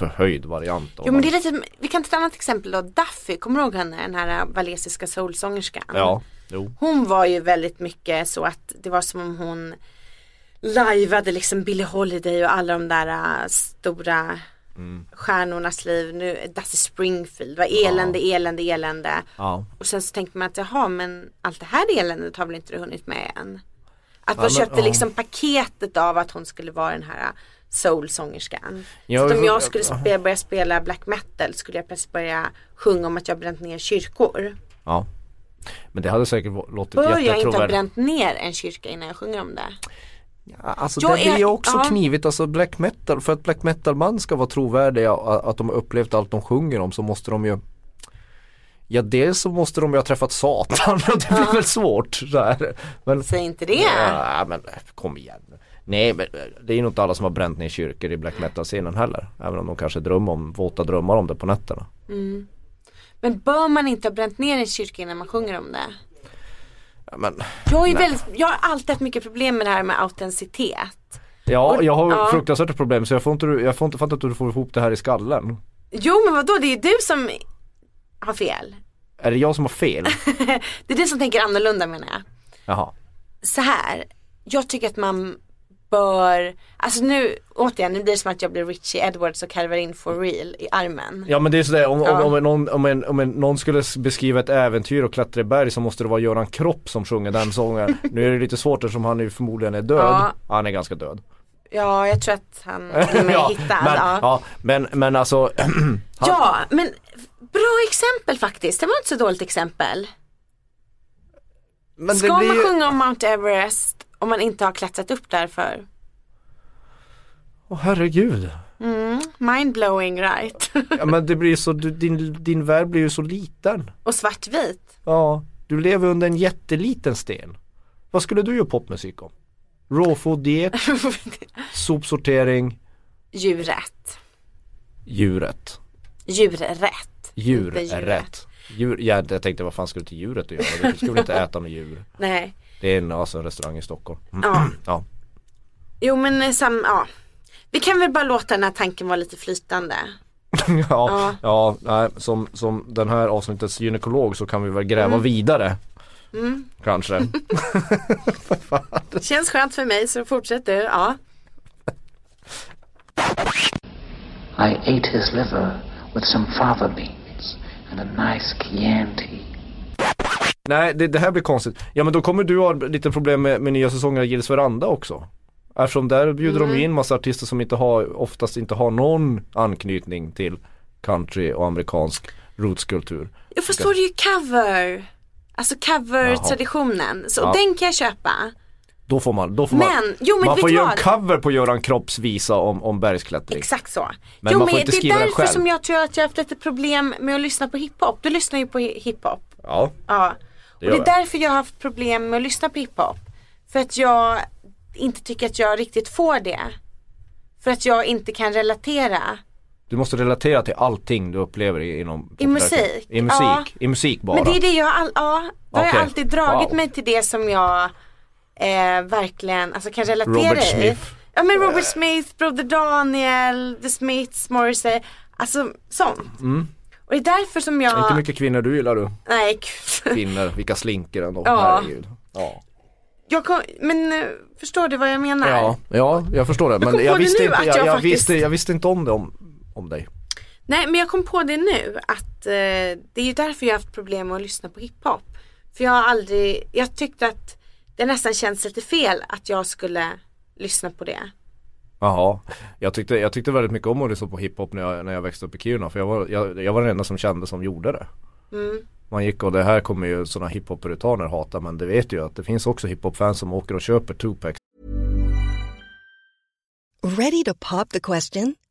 förhöjd variant. Jo men det är lite, vi kan ta ett annat exempel då. Duffy, kommer du ihåg henne? Den här valesiska soulsångerskan. Ja, jo. Hon var ju väldigt mycket så att det var som om hon lajvade liksom Billie Holiday och alla de där äh, stora Mm. stjärnornas liv. Nu, Dusty Springfield, det var elände, elände, elände. Ja. Och sen så tänkte man att jaha men allt det här eländet har väl inte du hunnit med än. Att man men, köpte ja. liksom paketet av att hon skulle vara den här soulsångerskan. Ja, så om jag- skulle spe, börja spela black metal skulle jag plötsligt börja sjunga om att jag bränt ner kyrkor. ja. Men det hade säkert låtit Bör jag inte ha jättetrovärdigt. bränt ner en kyrka innan jag sjunger om det? Alltså Jag det är- ju också ja. knivigt, alltså black metal, för att black metal band ska vara trovärdiga att de har upplevt allt de sjunger om så måste de ju Ja dels så måste de ju ha träffat Satan och det blir väl svårt så här. Men, Säg inte det. ja, men kom igen. Nej men det är ju inte alla som har bränt ner kyrkor i black metal scenen heller. Även om de kanske drömmer om, våta drömmar om det på nätterna. Men bör man inte ha bränt ner en kyrka innan man sjunger om det? Ja, men, Jag, är väldigt, jag har alltid haft mycket problem med det här med autenticitet. ja Och- jag har ja. fruktansvärt problem så jag får inte, jag får inte fatta att du får ihop det här i skallen. Jo men vadå, det är ju du som har fel. Är det jag som har fel? Det är du som tänker annorlunda menar jag. Jaha. Så här, jag tycker att man bör, alltså nu återigen, nu blir det som att jag blir Richie Edwards och karvar in for real i armen. Ja men det är sådär om, Ja. om, om, någon, om, en, om en, någon skulle beskriva ett äventyr och klättra i berg så måste det vara Göran Kropp som sjunger den sången. nu är det lite svårt eftersom han ju förmodligen är död. Ja. Han är ganska död. Ja, jag tror att han är ja, hittad. men, ja. ja, men, men alltså han, ja, men bra exempel faktiskt. Det var inte så dåligt exempel. men Ska man ju, sjunga om Mount Everest om man inte har klättrat upp därför? Åh herregud. Mm, mindblowing right? Ja men det blir så, du, din, din värld blir ju så liten. och svartvit. Ja, du lever under en jätteliten sten. Vad skulle du göra popmusik om? Raw food diet, sopsortering, Djurrätt. Djurrätt. Djur Inte är rätt. Djur, ja, jag tänkte vad fan skulle till djuret att göra? Du skulle väl inte äta med djur? Nej. Det är en, alltså, en restaurang i Stockholm. Mm. Ja. Ja. Jo men eh, sam, ja. Vi kan väl bara låta den här tanken vara lite flytande. ja, ja, nej, som, som den här avsnittets gynekolog så kan vi väl gräva Mm. vidare. Kanske. Känns skönt för mig så fortsätt du. Ja. I ate his liver with some fava beans and a nice Chianti. Nej det, det här blir konstigt. Ja men då kommer du ha lite problem med, med nya säsonger av Gills Veranda också. Eftersom där bjuder de ju in massa artister som inte har, oftast inte har någon anknytning till country och amerikansk rootskultur. Jag förstår det är ju cover. Alltså cover-traditionen. Så Ja. den kan jag köpa. Då får man, då får man, Men, jo men man får göra en cover på Göran Kropps visa om, om bergsklättring. Exakt så. Men jo, man får men inte det skriva är den därför själv. som jag tror att jag har haft lite problem med att lyssna på hiphop. Du lyssnar ju på hi- hiphop. Ja, Ja. Och gör det är jag. därför jag har haft problem med att lyssna på hiphop. För att jag inte tycker att jag riktigt får det. För att jag inte kan relatera. du måste relatera till allting du upplever inom I musik? I musik, Ja. i musik bara. Men det är det jag all, ja, då har jag alltid dragit Wow. mig till det som jag eh, verkligen alltså, kan relatera Robert i. Smith. Ja men Robert Smith, Broder Daniel, The Smiths, Morrissey. Alltså sånt. Och det är därför som jag. Inte mycket kvinnor du gillar du. nej gud. Kvinnor, vilka slinker ändå. Ja. Herregud. Ja. Jag kom, men eh, förstår du vad jag menar? Ja, ja, jag förstår det. Men jag det visste, inte, jag, jag jag, faktiskt- visste, jag visste inte om det om, om dig. Nej men jag kom på det nu att eh, det är ju därför jag har haft problem med att lyssna på hiphop. För jag har aldrig, jag tyckte att det nästan känns lite fel att jag skulle lyssna på det. Jaha, jag tyckte, jag tyckte väldigt mycket om att lyssna på hiphop när jag, när jag växte upp i Kiruna för jag var, jag, jag var den enda som kände som gjorde det. Mm. Man gick och det här kommer ju sådana hiphop-puritaner hata men det vet ju att det finns också hiphop-fans som åker och köper Tupac Ready to pop the question?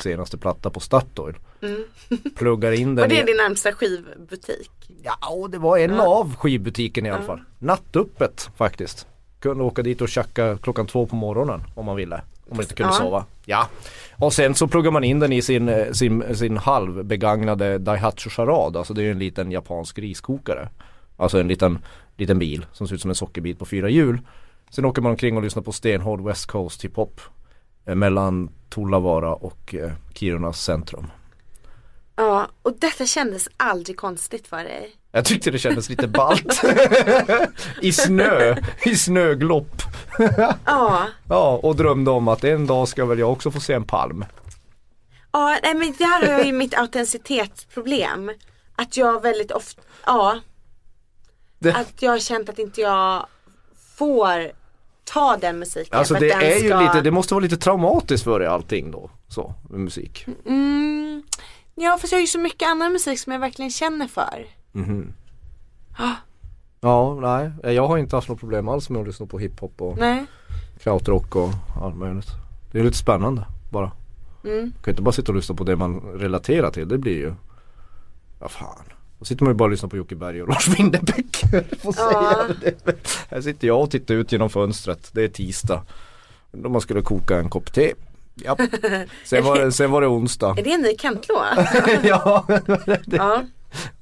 Senaste platta på Statoil. Pluggar in den Och det är i, din närmsta skivbutik. Ja, det var en av skivbutiken i alla fall. Nattöppet faktiskt. Kunde åka dit och tjacka klockan två på morgonen om man ville. Om man inte kunde Ja. sova. Ja. Och sen så pluggar man in den i sin, eh, sin, sin halvbegagnade Daihatsu Charade. Alltså det är en liten japansk riskokare. Alltså en liten, liten bil som ser ut som en sockerbit på fyra hjul. Sen åker man omkring och lyssnar på stenhård West Coast hiphop. Eh, mellan Tullavara och eh, Kirunas centrum. Ja, och detta kändes aldrig konstigt för dig. Jag tyckte det kändes lite ballt. I snö, i snöglopp. Ja, Ja, och drömde om att en dag ska väl jag också få se en palm. ja nej, men där har jag ju mitt autenticitetsproblem. Att jag väldigt ofta, ja, Det, att jag har känt att inte jag får ta den musiken. alltså det är ju ska... lite, det måste vara lite traumatiskt för dig allting då. Så, med musik. Mm, ja fast jag har ju så mycket annan musik som jag verkligen känner för. Ja, nej, jag har inte haft något problem alls med att lyssna på hiphop och Nej. krautrock och allt möjligt. Det är lite spännande bara. Mm. Man kan inte bara sitta och lyssna på det man relaterar till. Det blir ju, ja fan. Då sitter man ju bara och lyssnar på Jocke Berg och Lars Winnerbäck. Ja. det. Här sitter jag och tittar ut genom fönstret. Det är tisdag. Då man skulle koka en kopp te. Japp. Sen var det, sen var det onsdag. Är det en ny Kent-låt? ja, ja.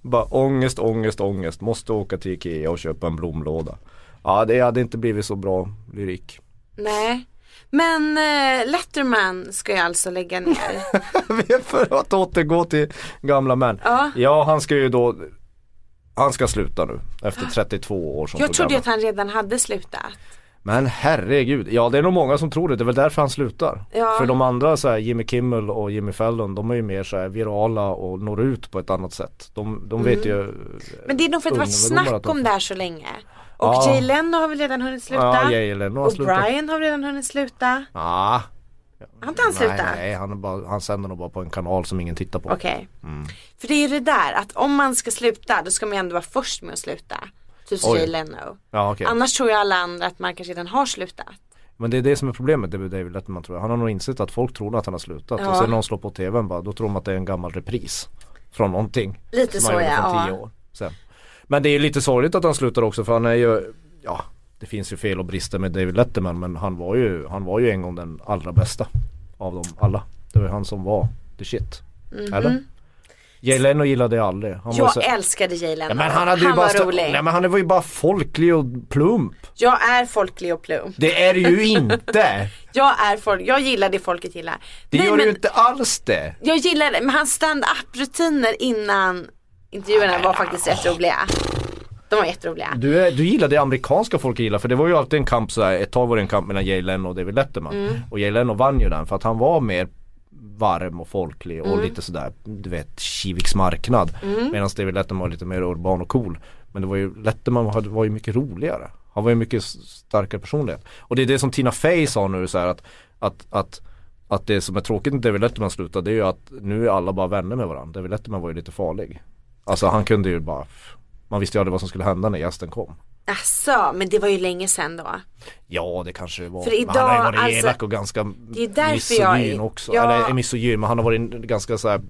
bara ångest, ångest, ångest. Måste åka till Ikea och köpa en blomlåda. Ja, det hade inte blivit så bra lyrik. Nej. Men eh, Letterman ska jag alltså lägga ner. För att återgå till gamla män. Ja. Ja, han ska ju då Han ska sluta nu efter 32 år som Jag trodde att han redan hade slutat. Men herregud, ja det är nog många som tror det, det är väl därför han slutar. Ja. För de andra så här, Jimmy Kimmel och Jimmy Fallon, de är ju mer så här virala och når ut på ett annat sätt. De, de vet ju Mm. Men det är nog för att det var ungdomar snack de om det här så länge. Och Ja. Jay Leno har väl redan hunnit sluta. Ja, Jay Leno har och slutat. Brian har redan hunnit sluta. Ah, Har inte han slutat? nej, nej han, bara, han sänder nog bara på en kanal som ingen tittar på. Okej. Mm. För det är ju det där att om man ska sluta då ska man ju ändå vara först med att sluta. Typ som. Jay Leno. Ja, okej. Annars tror ju alla andra att man kanske redan har slutat. Men det är det som är problemet det är David Letterman tror jag. Han har nog insett att folk tror att han har slutat Ja. och sen när de slår på tvn bara, då tror de att det är en gammal repris. Från någonting. Lite som så, ja, ja. tio år sedan. Men det är lite sorgligt att han slutar också för han är ju, ja det finns ju fel och brister med David Letterman men han var ju, han var ju en gång den allra bästa av dem alla. Det var han som var the shit. Eller? Jay Leno gillade jag aldrig. Han Jag så... älskade Jay Leno. Ja, men han hade ju bara var sta- rolig. Nej men han var ju bara folklig och plump. Jag är folklig och plum. Det är det ju inte. Jag är folk, jag gillar det folket gillar. Det Nej, gör men du ju inte alls det. Jag gillar det, men hans stand-up rutiner innan intervjuerna var faktiskt rätt roliga. De var jätteroliga. Du, du gillar det amerikanska folk gillar för det var ju alltid en kamp så här, ett tag var det en kamp mellan Jay Leno och David Letterman. Mm. Och Jay Leno vann ju den för att han var mer varm och folklig och Mm. lite sådär, du vet, Kiviks marknad. Medan David Letterman var lite mer urban och cool. Men det var ju, Letterman var, var ju mycket roligare. Han var ju mycket starkare personlighet. Och det är det som Tina Fey sa nu så här att, att, att att det som är tråkigt när David Letterman slutade det är ju att nu är alla bara vänner med varandra. David Letterman var ju lite farlig. Alltså han kunde ju bara Man visste ju aldrig vad som skulle hända när gästen kom. Asså, men det var ju länge sedan då. Ja det kanske det var. För men han har ju idag, varit alltså, elak och ganska det är därför jag misogyn är- också. Ja. Eller misogyn men han har varit ganska så här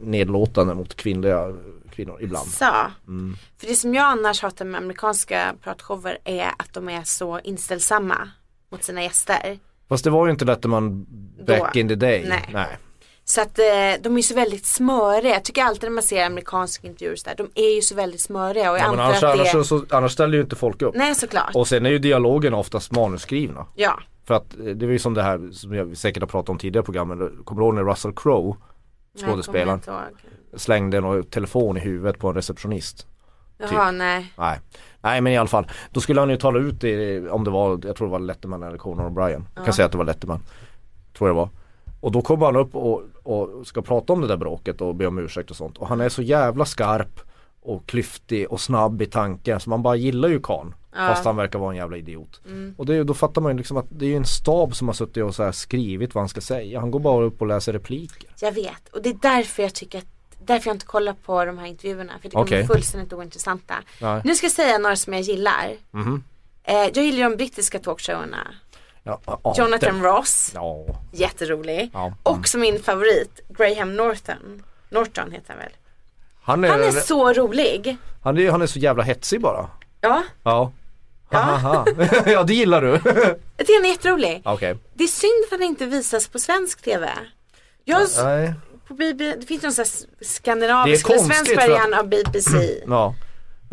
nedlåtande mot kvinnliga kvinnor ibland. Så. Mm. För det som jag annars hatar med amerikanska pratshower är att de är så inställsamma mot sina gäster. Fast det var ju inte Letterman back Då. in the day. Nej. Nej. Så att eh, de är så väldigt smöriga. Jag tycker alltid när man ser amerikanska intervjuer så där, de är ju så väldigt smöriga och jag Ja, men annars, att det annars, så, annars ställer ju inte folk upp. Nej såklart. Och sen är ju dialogerna oftast manusskrivna. Ja. För att eh, det var ju som det här som jag säkert har pratat om tidigare i programmen. Kommer du ihåg när Russell Crowe, skådespelaren, slängde en telefon i huvudet på en receptionist? Jaha, nej. Nej. Nej men i alla fall. Då skulle han ju tala ut det om det var, jag tror det var Letterman eller Conan O'Brien. Jag kan säga att det var Letterman. Tror jag det var. Och då kommer han upp och, och ska prata om det där bråket och be om ursäkt och sånt. Och han är så jävla skarp och klyftig och snabb i tanken så man bara gillar ju karln. Fast han verkar vara en jävla idiot. Och det, då fattar man ju liksom att det är en stab som har suttit och så skrivit vad han ska säga. Han går bara upp och läser repliker. Jag vet. Och det är därför jag tycker att Därför jag inte kollar på de här intervjuerna. För jag tycker Okej. de är fullständigt ointressanta. Nej. Nu ska jag säga några som jag gillar. Mhm. Eh, jag gillar de brittiska talkshowerna. Ja, ja, Jonathan det- Ross. Ja. Jätterolig. Ja. Och som min favorit, Graham Norton. Norton heter han väl. Han är, Han är så rolig. han är, han är så jävla hetsig bara. Ja, Ja. Ja, ja det gillar du. han är jätterolig. Okej. Det är synd att han inte visas på svensk TV. Jag, Nej. på BB, det finns någon sån här Det skandinavisk svensk variant av BBC. Ja.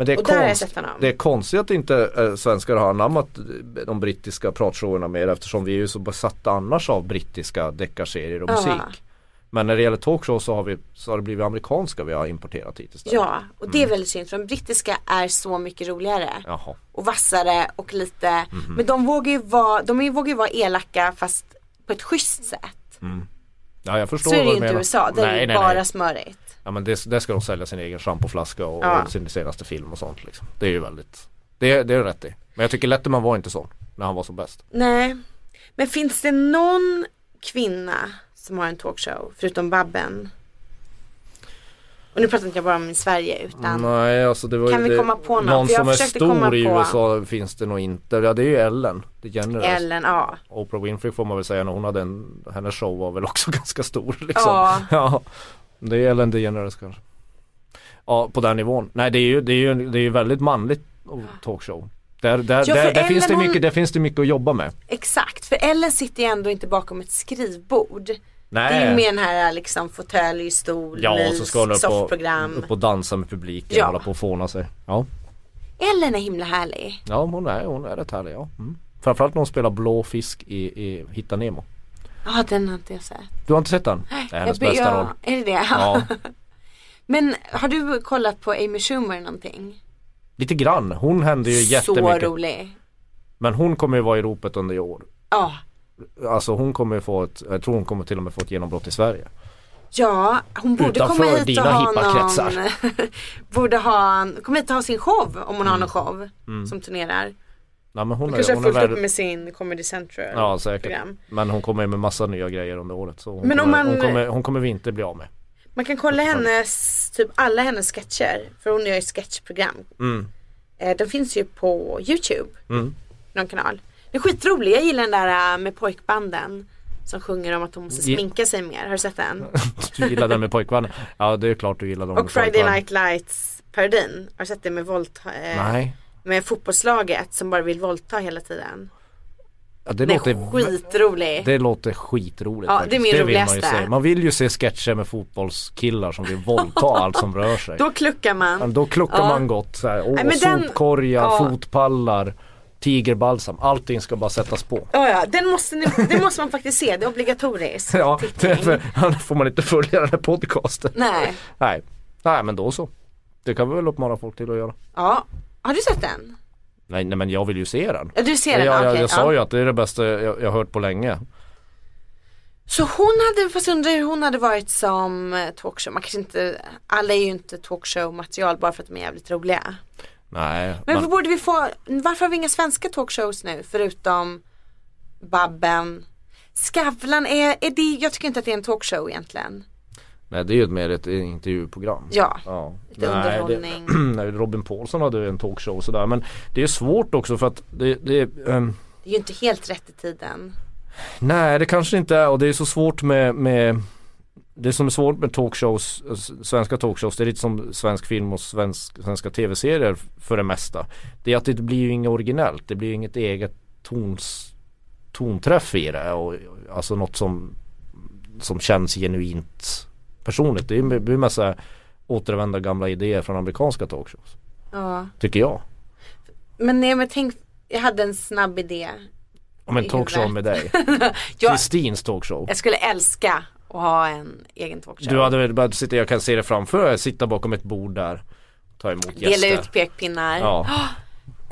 Men det är, konst, det är konstigt att inte äh, svenskar har anammat eh, de brittiska pratshowerna mer eftersom vi är ju så besatta annars av brittiska deckarserier och musik. Men när det gäller talkshow så har, vi, så har det blivit amerikanska vi har importerat hit istället. Ja, och det är väldigt synd för de brittiska är så mycket roligare. Jaha. Och vassare och lite, Mhm. men de vågar ju vara, de är- vågar ju vara elaka fast på ett schysst sätt. Ja jag förstår Så är det ju inte i. USA, där är det nej, ju nej, bara nej. smörigt. Ja men det, det ska de sälja sin egen schampoflaska och, Ja. och sin senaste film och sånt liksom. Det är ju väldigt Det, det är rätt i. Men jag tycker Letterman var inte sån när han var som bäst. Nej, men finns det någon kvinna som har en talkshow förutom Babben? Och nu pratar inte jag bara om i Sverige utan Nej alltså det var Kan vi det, komma på någon? Någon som är stor i på- USA finns det nog inte. Ja det är ju Ellen DeGeneres. Ellen, ja. Oprah Winfrey får man väl säga när hon hade en, hennes show var väl också ganska stor liksom. Ja. ja. Det är Ellen DeGeneres kanske. Ja på den nivån. Nej det är ju, det är ju, det är ju väldigt manligt talkshow. Där, där, Ja, där, där, finns det Ellen, hon- mycket, där finns det mycket att jobba med. Exakt, för Ellen sitter ju ändå inte bakom ett skrivbord. Nej. Det är ju mer den här liksom fåtölj, stol, Ja, mys, så ska hon upp och, upp och dansa med publiken Ja. och hålla på och fåna sig. Ja, Ellen är himla härlig. ja hon, är, hon är rätt härlig ja. Mm. Framförallt när hon spelar blå fisk i, i Hitta Nemo. Ja, den har inte jag sett. Du har inte sett den? Det är hennes Jag bästa ja, roll. Är det det? Ja, Men har du kollat på Amy Schumer någonting? lite grann. Hon hände ju Så jättemycket. rolig. Men hon kommer ju vara i ropet under i år. Ja. Alltså hon kommer ju få ett, jag tror hon kommer till och med få ett genombrott i Sverige. Ja, hon borde Utanför komma hit och ha någon. Borde ha, komma hit och ha sin show om hon har någon show Mm. som turnerar. Nej men hon är, Kanske har hon fullt upp väl, med sin Comedy Central Ja säkert. program. Men hon kommer med massa nya grejer under året. Så hon, Men om kommer, man- hon, kommer, hon kommer vi inte bli av med. Man kan kolla hennes, typ alla hennes sketcher. För hon gör ju sketchprogram. Mm. Eh, den finns ju på YouTube. Mm. Någon kanal. Den är skitrolig. Jag gillar den där äh, med pojkbanden. Som sjunger om att de måste sminka sig mer. Har du sett den? Du gillar den med pojkvännen? Ja det är klart du gillar med Och Friday. Night Lights parodin. Har du sett det med våldta- eh, Nej. Med fotbollslaget som bara vill våldta hela tiden. Ja, det, låter, är skitrolig. det låter skitroligt Ja, faktiskt. det är min vill man, ju roligaste. se. man vill ju se sketcher med fotbollskillar som vill våldta allt som rör sig. Då kluckar man. Men då kluckar Ja. man gott så här. Åh, Nej, men den- sopkorgar, ja. fotpallar, tigerbalsam. Allting ska bara sättas på. Ja, ja, den måste, ni, den måste man faktiskt se, det är obligatoriskt. Ja, därför annars får man inte följa den här podcasten. Nej, Nej, nej men då så. Det kan vi väl uppmana folk till att göra. ja. Har du sett den? Nej, nej men jag vill ju se den. Du ser den? jag, jag, Okej, jag sa ja. ju att det är det bästa jag, jag har hört på länge. Så hon hade, fast undrar hur hon hade varit som eh, talkshow. Man kanske inte, alla är ju inte talkshow material bara för att de är jävligt roliga. Nej, Men vad borde vi få, varför har vi inga svenska talkshows nu förutom Babben? Skavlan är, är det, jag tycker inte att det är en talkshow egentligen. Nej det är ju ett mer ett intervjuprogram. Ja, Ja. lite underhållning. Det, nej, Robin Paulsson hade ju en talkshow och sådär men det är svårt också för att det, det ehm, Det är ju inte helt rätt i tiden. Nej det kanske inte är och det är så svårt med, med Det som är svårt med talkshows, svenska talkshows, det är lite som svensk film och svensk, svenska tv-serier för det mesta. Det är att det blir ju inget originellt, det blir inget eget tons, tonträff i det och alltså något som som känns genuint personligt. Det är så här återvända gamla idéer från amerikanska talkshows. Ja. Tycker jag. Men nej men tänk, jag hade en snabb idé. Om en talkshow med dig. Kristins talkshow. jag skulle älska att ha en egen talkshow. Du hade väl bara sitta, jag kan se det framför dig, sitta bakom ett bord där. Ta emot gäster. Dela ut pekpinnar. Ja,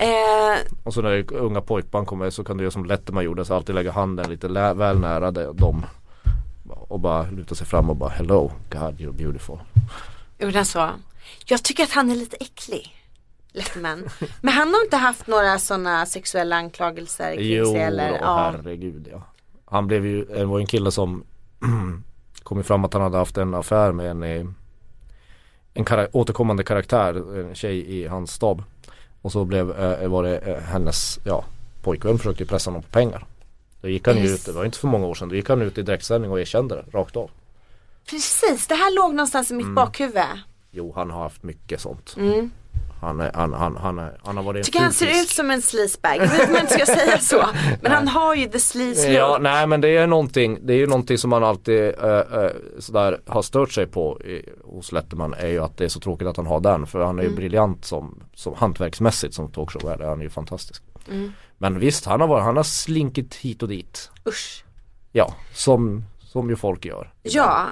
Eh, och så när unga pojkbarn kommer så kan du göra som Letterman gjorde, så alltid lägga handen lite väl nära dem. Och bara luta sig fram och bara hello, God you're beautiful. gjorde han så? Jag tycker att han är lite äcklig. Letterman. Men han har inte haft några sådana sexuella anklagelser kring Jo, sig eller? då, Ja. herregud ja. Han blev ju, det var en kille som kom fram att han hade haft en affär med en, eh, en kara- återkommande karaktär, en tjej i hans stab. Och så blev, eh, var det eh, hennes, ja, pojkvän försökte pressa honom på pengar. Då gick han ju ut, det var inte för många år sedan, då gick han ut i direktsändning och erkände det rakt av. Precis, det här låg någonstans i Mm. mitt bakhuvud. Jo, han har haft mycket sånt. Mm. Han, är, han, han, han, är, han har varit Tycker han ser ut som en sleazebag. Jag vet inte ska säga så. Men han har ju the sleaze Ja, nej men det är någonting, det är ju någonting som man alltid äh, äh, sådär har stört sig på i, hos Letterman är ju att det är så tråkigt att han har den för han är ju briljant som, som hantverksmässigt som talkshow är, han är ju fantastisk. Men visst, han har, varit, han har slinkit hit och dit. Usch. Ja, som, som ju folk gör. Ja.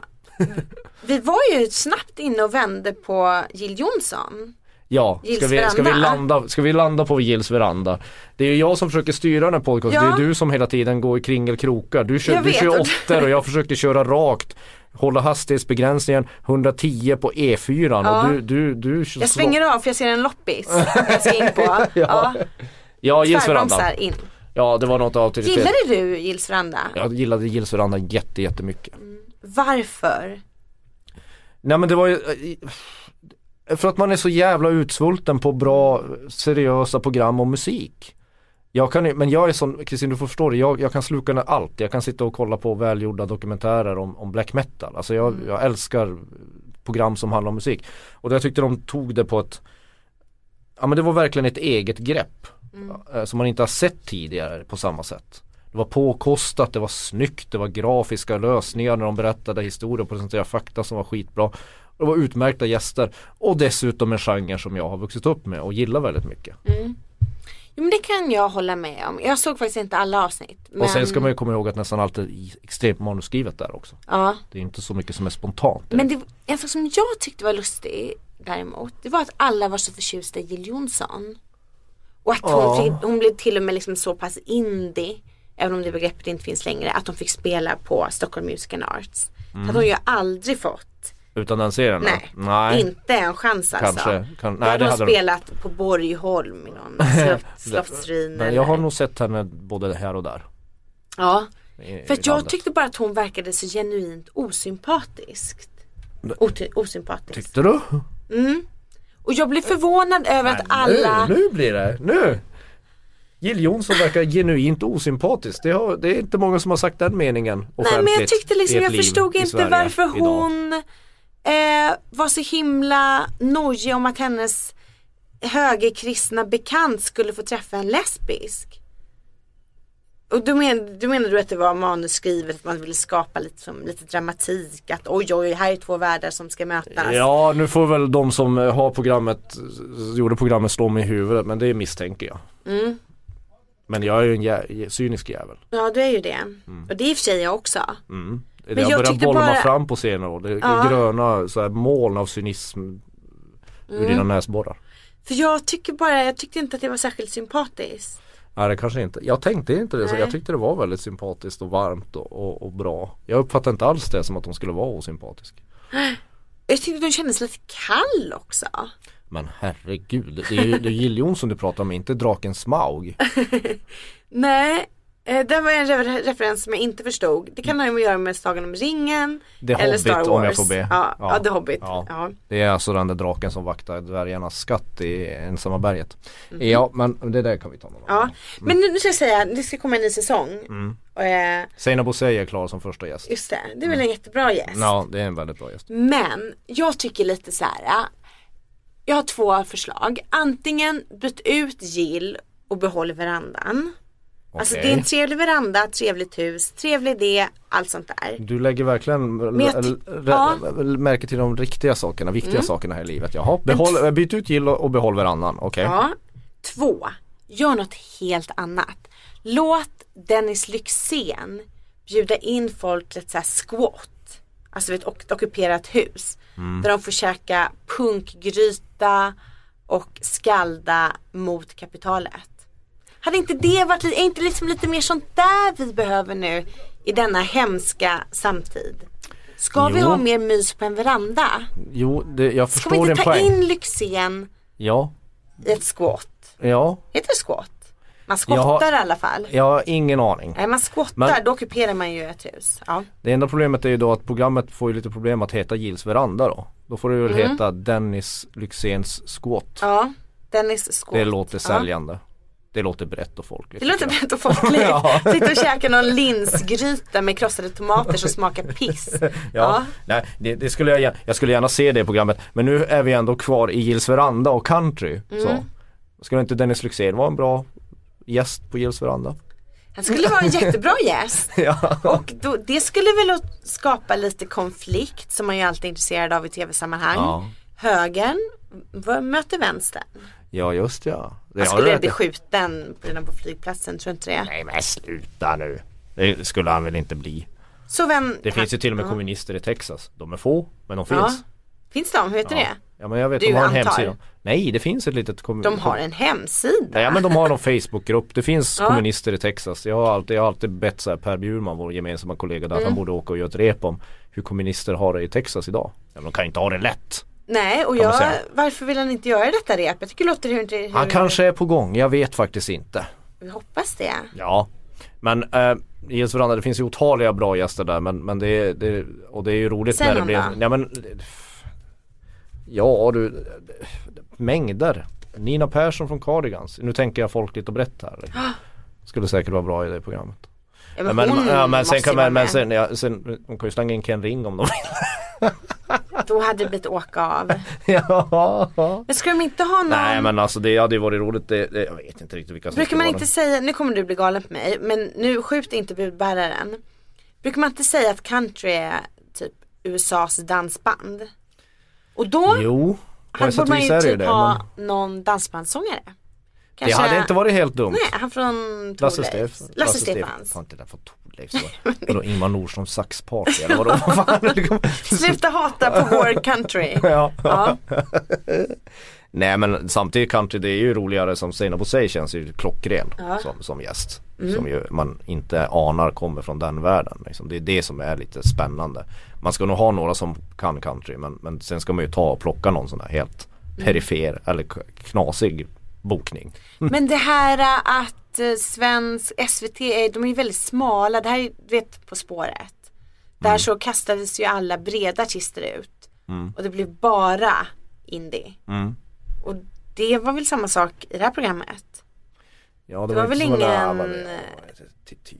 Vi var ju snabbt inne och vände på Jill Johnson. Ja, Gills ska vi, ska, vi landa, ska vi landa på Gills veranda? Det är ju jag som försöker styra den här podcasten, Ja. det är du som hela tiden går i kringelkrokar. Du kör, Jag du kör åttor och jag försöker köra rakt. Hålla hastighetsbegränsningen 110 på E4 Ja. och du, du, du Jag svänger av för jag ser en loppis. Jag ska in på. Ja. Ja, Gills veranda. In. Ja, det var något auktoritet. Gillade du Gills veranda? Jag gillade Gills veranda jätte, jättemycket. Varför? Nej men det var ju eh, För att man är så jävla utsvulten på bra seriösa program och musik jag kan men jag är sån, Kristin du får förstå det, jag, jag kan sluka ner allt. Jag kan sitta och kolla på välgjorda dokumentärer om, om black metal. Alltså jag, jag älskar program som handlar om musik. Och jag tyckte de tog det på ett Ja men det var verkligen ett eget grepp. Eh, Som man inte har sett tidigare på samma sätt. Det var påkostat, det var snyggt, det var grafiska lösningar när de berättade historier och presenterade fakta som var skitbra. Det var utmärkta gäster och dessutom en genre som jag har vuxit upp med och gillar väldigt mycket. Jo men det kan jag hålla med om. Jag såg faktiskt inte alla avsnitt. Men... Och sen ska man ju komma ihåg att nästan allt är extremt manusskrivet där också. Ja. Det är inte så mycket som är spontant. Men det, en sak som jag tyckte var lustig däremot. Det var att alla var så förtjusta i Jill Johnson. Och att hon, fick, hon blev till och med liksom så pass indie. Även om det begreppet inte finns längre. Att hon fick spela på Stockholm Music and Arts. Så att hon ju aldrig fått. Utan den serien? Nej, Nej. inte en chans alltså. Kanske, kan- nej, hade det hon hade de- spelat på Borgholm i någon slott, slottsruin. Men jag har nog sett henne både här och där. Ja, i- för i jag landet. tyckte bara att hon verkade så genuint osympatiskt. Ot- osympatisk. Tyckte du? Och jag blev förvånad över att alla Nu, nu blir det, nu! Jill Johnson verkar genuint osympatisk. Det, har, det är inte många som har sagt den meningen Nej men jag tyckte liksom, jag förstod inte varför hon eh, var så himla nojig om att hennes högerkristna bekant skulle få träffa en lesbisk. Och då, men, då menar du att det var manusskrivet, att man ville skapa lite, som, lite dramatik, att oj oj, här är två världar som ska mötas. Ja nu får väl de som har programmet, gjorde programmet slå mig i huvudet men det misstänker jag. Mm. Men jag är ju en jä- cynisk jävel. Ja, du är ju det. Och det är i och för sig jag också. Mm. Det Men jag tyckte bolma bara- fram på senare år. Det är Ja. gröna så här, moln av cynism ur Mm. dina näsborrar. För jag tycker bara, jag tyckte inte att det var särskilt sympatiskt. Nej det kanske inte. Jag tänkte inte det så. Nej. Jag tyckte det var väldigt sympatiskt och varmt och, och, och bra. Jag uppfattade inte alls det som att de skulle vara osympatisk. Jag tyckte de kändes lite kall också. Men herregud, det är ju det är Jill Johnson du pratar om, inte draken Smaug. Nej, eh, det var en re- referens som jag inte förstod. Det kan ha att göra med Sagan om ringen. The eller Hobbit Star Wars. om jag får be. Ja, ja. The Hobbit. Ja. Ja. Det är alltså den där draken som vaktar dvärgarnas skatt i ensamma berget. Mhm. Ja men det där kan vi ta någon Ja, men nu, nu ska jag säga, det ska komma en ny säsong. Mm. Eh, Seinabo Bosei är klar som första gäst. just det, det är väl en jättebra gäst. Ja det är en väldigt bra gäst. Men jag tycker lite så här. äh, Jag har två förslag. Antingen byt ut Jill och behåll verandan. Alltså det är en trevlig veranda, trevligt hus, trevlig idé, allt sånt där. Du lägger verkligen ja. Mm. märke till de riktiga sakerna, viktiga sakerna här i livet. Jaha, behåll, byt ut Jill och behåll varannan, okej. Ja. Två, gör något helt annat. Låt Dennis Lyxzén bjuda in folk till ett så squat. Alltså ett ok- ockuperat hus. Där de får käka punkgryta och skalda mot kapitalet. Hade inte det varit är inte liksom lite mer sånt där vi behöver nu i denna hemska samtid? Ska vi Jo. ha mer mys på en veranda? Jo, det, jag Ska förstår vi din inte ta poäng. in Lyxzén Ja, i ett squat? ja, Heter det squat? Man squattar i alla fall. jag har ingen aning. Nej man Men- då ockuperar man ju ett hus. Ja. Det enda problemet är ju då att programmet får ju lite problem att heta Gills veranda då. Då får det väl heta Dennis Lyxzéns squat. Mm. ja. Dennis squat. Det låter Ja. Det låter brett och folkligt. Det låter brett och folkligt. Sitta och käka någon linsgryta med krossade tomater som smakar piss. Ja, Ja. nej det, det skulle jag jag skulle gärna se det programmet. Men nu är vi ändå kvar i Gills veranda och country. Mm. Så. Skulle inte Dennis Lyxzén vara en bra gäst på Gills veranda? Han skulle vara en jättebra gäst. ja. Och då, det skulle väl skapa lite konflikt som man ju alltid är intresserad av i tv-sammanhang. Ja. Högern möter vänstern. Ja, just ja. Det Han skulle bli skjuten redan på flygplatsen, tror du inte det? Nej men sluta nu. Det skulle han väl inte bli. Så vem, Det finns ju till och med ja. kommunister i Texas. De är få, men de Ja. finns. Finns de? Hur heter Ja. det? Ja men jag vet, Du de har en antar. hemsida. Nej det finns ett litet kommun... De har en hemsida. Ja men de har någon Facebookgrupp. Det finns Ja. kommunister i Texas. Jag har alltid, jag har alltid bett så här, Per Bjurman, vår gemensamma kollega, där Mm. han borde åka och göra ett rep om hur kommunister har det i Texas idag. Ja, de kan inte ha det lätt. Nej och jag, varför vill han inte göra detta rep? Jag tycker det låter hur, hur Han kanske är på gång, jag vet faktiskt inte. Vi hoppas det. Ja. Men i Gills veranda, det finns ju otaliga bra gäster där men, men det, är- det och det är ju roligt Säg när det blir. Ja men Ja du Mängder Nina Persson från Cardigans Nu tänker jag folkligt och brett här Skulle säkert vara bra i det programmet Ja, men, Men, hon ja, men sen kan man, men sen, ja, sen, de kan ju slänga in Ken Ring om de vill Då hade det blivit åka av. Ja Men ska de inte ha någon? Nej men alltså det hade ju varit roligt det, det, Jag vet inte riktigt vilka som Brukar man inte det. säga, nu kommer du bli galen på mig, men nu skjut inte budbäraren. Brukar man inte säga att country är typ USAs dansband? Och då Jo han borde man ju det typ det ha men någon dansbandssångare. Det Kanske- hade inte varit helt dumt Nej, han från Lasse Thorleifs. Steff Lasse Stefans. Fan inte från Thorleifs Vadå Ingmar Nordström saxparty eller vadå? Vad kom- Sluta hata på vår country. ja. Ja. Nej men samtidigt country det är ju roligare som Seinabo Bosei känns ju klockren Ja. Mm. som, som gäst. Som ju man inte anar kommer från den världen. Liksom. Det är det som är lite spännande. Man ska nog ha några som kan country men, men sen ska man ju ta och plocka någon sån där helt Mm. perifer eller knasig bokning. Men det här äh, att eh, svensk SVT, är, de är ju väldigt smala. Det här är ju, du vet På spåret. Där Mm. så kastades ju alla breda artister ut. Och det blev bara indie. Mm. Och det var väl samma sak i det här programmet. Ja Det var väl inte så många- ingen, det- tio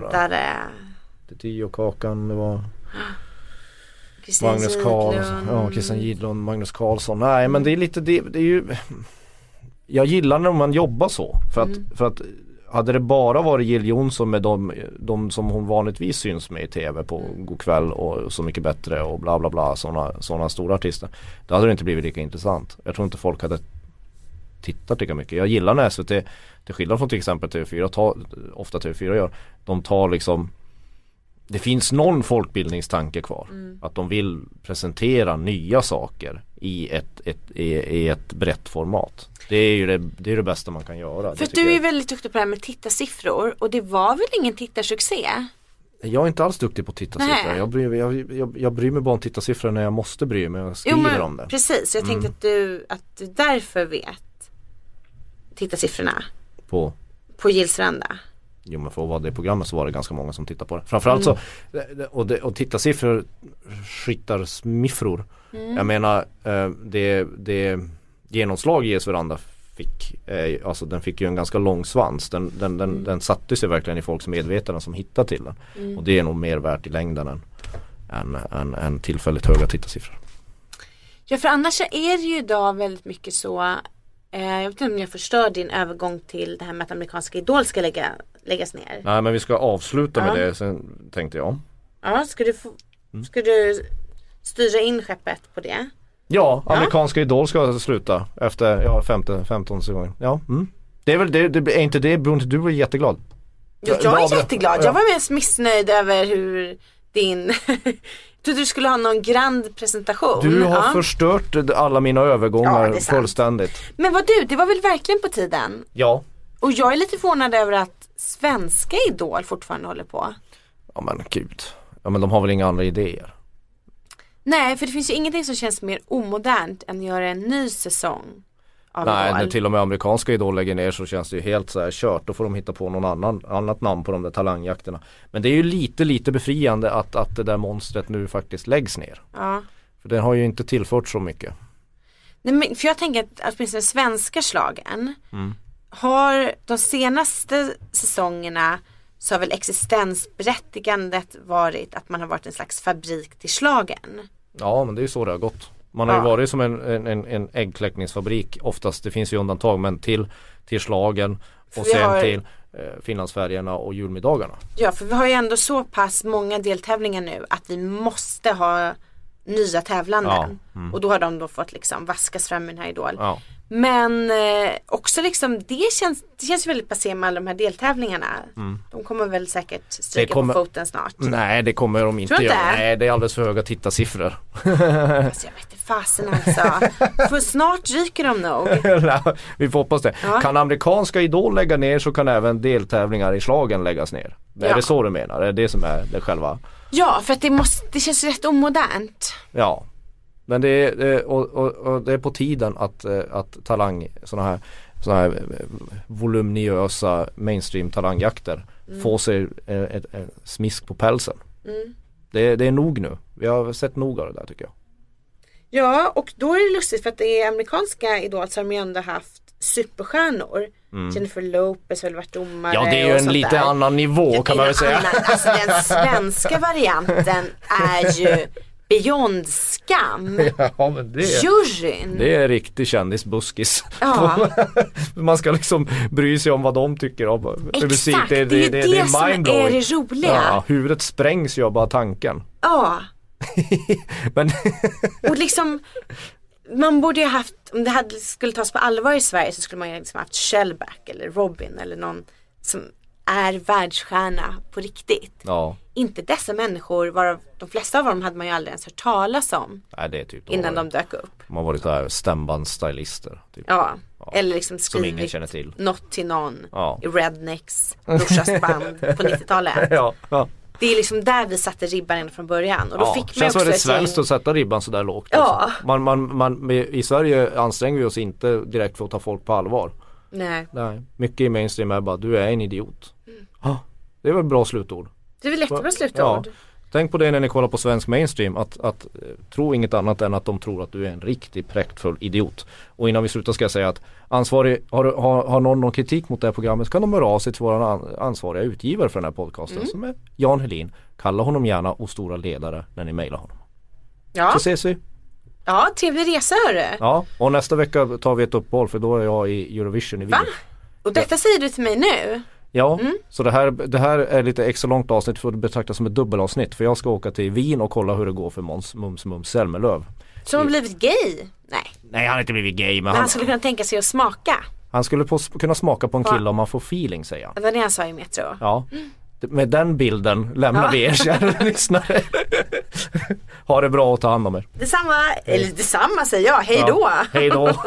var det. Till tio och Kakan, det var Kristin Magnus Karlsson, ja Christian Gidlund, Magnus Karlsson. Nej men det är lite det, det är ju Jag gillar när man jobbar så för att, Mm. för att hade det bara varit Jill Johnson med de, de som hon vanligtvis syns med i tv på Go'kväll och Så mycket bättre och bla bla bla sådana såna stora artister. Då hade det inte blivit lika intressant. Jag tror inte folk hade tittat lika mycket. Jag gillar när SVT, till skillnad från till exempel TV4, tar, ofta TV4 gör, de tar liksom det finns någon folkbildningstanke kvar. Att de vill presentera nya saker i ett, ett, i, i ett brett format. Det är ju det, det, är det bästa man kan göra. För du är jag. väldigt duktig på det här med tittarsiffror och det var väl ingen tittarsuccé? jag är inte alls duktig på tittarsiffror. Jag bryr, jag, jag, jag bryr mig bara om tittarsiffror när jag måste bry mig och skriver om det. Mm. precis. Jag tänkte att du, att du därför vet tittarsiffrorna På på Gills veranda. Jo men för att vara det programmet så var det ganska många som tittade på det. Framförallt Mm. så, och, det, och tittarsiffror skittar smiffror. Mm. Jag menar eh, det, det genomslag GS Veranda fick, eh, alltså den fick ju en ganska lång svans. Den, den, den, Mm. den satte sig verkligen i folks medvetande som hittar till den. Och det är nog mer värt i längden än, än, än, än tillfälligt höga tittarsiffror. Ja för annars är det ju idag väldigt mycket så Jag vet inte om jag förstör din övergång till det här med att amerikanska idol ska lägga, läggas ner. Nej men vi ska avsluta med Ja. det sen tänkte jag. Ja, ska du, få, Mm. ska du styra in skeppet på det? Ja, amerikanska Idol ska sluta efter ja, femte, 15 gången. Ja, mm. Det är väl det, det är inte det, beror inte du är jätteglad? Jo, Ja, jag är ja, jätteglad. ja. Jag var mest missnöjd över hur din trodde du skulle ha någon grand presentation. Du har Ja. förstört alla mina Ja, övergångar sant. fullständigt. Men vad du, det var väl verkligen på tiden? Ja. Och jag är lite förvånad över att svenska Idol fortfarande håller på. Ja men gud. Ja men de har väl inga andra idéer. Nej, för det finns ju ingenting som känns mer omodernt än att göra en ny säsong Nej, när till och med amerikanska Idol lägger ner så känns det ju helt så här kört. Då får de hitta på någon annan, annat namn på de där talangjakterna. Men det är ju lite, lite befriande att, att det där monstret nu faktiskt läggs ner. Ja. För den har ju inte tillfört så mycket. Nej, men för jag tänker att åtminstone svenska slagen Mm. har de senaste säsongerna så har väl existensberättigandet varit att man har varit en slags fabrik till slagen. Ja men det är ju så det har gått. Man har ju varit som en, en, en, äggkläckningsfabrik oftast, det finns ju undantag men till, till slagen och sen har- till eh, Finlandsfärjorna och julmiddagarna. Ja, för vi har ju ändå så pass många deltävlingar nu att vi måste ha nya tävlanden. Ja, mm. Och då har de då fått liksom vaskas fram i den här Idol. Ja. Men eh, också liksom det känns, det känns väldigt passé med alla de här deltävlingarna. De kommer väl säkert stryka Mm. Kommer- på foten snart. Nej det kommer de inte? göra. Nej det är alldeles för höga tittarsiffror. Fast jag vet inte fasen alltså. För snart ryker de nog. Nej, Vi får hoppas det. Ja. Kan amerikanska Idol lägga ner så kan även deltävlingar i slagen läggas ner. Är Ja. det så du menar? Är det det som är det själva? Ja, för att det, måste, det känns rätt omodernt. Ja. Men det är, och, och, och det är på tiden att, eh, att talang, sådana här, såna här eh, volumniösa mainstream talangjakter får sig eh, ett, ett smisk på pälsen. Det, det är nog nu. Vi har sett nog av det där tycker jag. Ja, och då är det lustigt för att det är amerikanska Idol så har de ju ändå haft superstjärnor. Jennifer Lopez har väl varit domare Mm. Ja det är ju en lite där. annan nivå Ja, kan man väl säga. annan- Alltså den svenska varianten är ju beyond skam. Ja men det är, Juryn. det är riktig kändisbuskis. Ja. Man ska liksom bry sig om vad de tycker om musik. Exakt, det är ju det, som är det roliga. Ja, huvudet sprängs ju av bara tanken. Ja. Men Och liksom man borde ju haft, om det hade, skulle tas på allvar i Sverige så skulle man ju liksom haft Shellback eller Robin eller någon som är världsstjärna på riktigt. ja, Inte dessa människor, varav de flesta av dem hade man ju aldrig ens hört talas om nej, det är typ innan de de dök upp. De har varit där stämbandsstylister. Typ. Ja. Ja. Eller liksom Som ingen skrivit känner till. något till någon Ja. i Rednecks brorsas band på 90-talet. Ja, ja. Det är liksom där vi satte ribban redan från början. Och då ja. fick man Känns också väldigt svenskt att sätta ribban sådär lågt. Ja. Alltså. Man, man, man, I Sverige anstränger vi oss inte direkt för att ta folk på allvar. Nej, Nej, mycket i mainstream är bara du är en idiot. Mm. Ja, det väl ett bra slutord. det är väl jättebra slutord. Tänk på det när ni kollar på svensk mainstream att, att eh, tro inget annat än att de tror att du är en riktigt präktfull idiot. Och innan vi slutar ska jag säga att ansvarig, har, har, har någon någon kritik mot det här programmet så kan de höra av sig till vår an, ansvariga utgivare för den här podcasten Mm. som är Jan Helin. Kalla honom gärna och stora ledare när ni mejlar honom. Ja. Så ses vi. ja, trevlig resa hörru. Ja, och nästa vecka tar vi ett uppehåll för då är jag i Eurovision i Wien. Va? Och detta säger du till mig nu? Ja, Mm. så det här, det här är lite extra långt avsnitt för att betrakta som ett dubbelavsnitt för jag ska åka till Wien och kolla hur det går för Måns Mums Mums Zelmerlöw. Som har blivit gay? Nej, Nej han har inte blivit gay men men han, han skulle kunna tänka sig att smaka. han skulle på, kunna smaka på en kille om man får feeling säger han. Det var det han sa i Metro. Ja. Med den bilden lämnar vi er kära lyssnare. ha det bra och ta hand om er. Detsamma, eller detsamma säger jag, hej då! Ja. Hej då.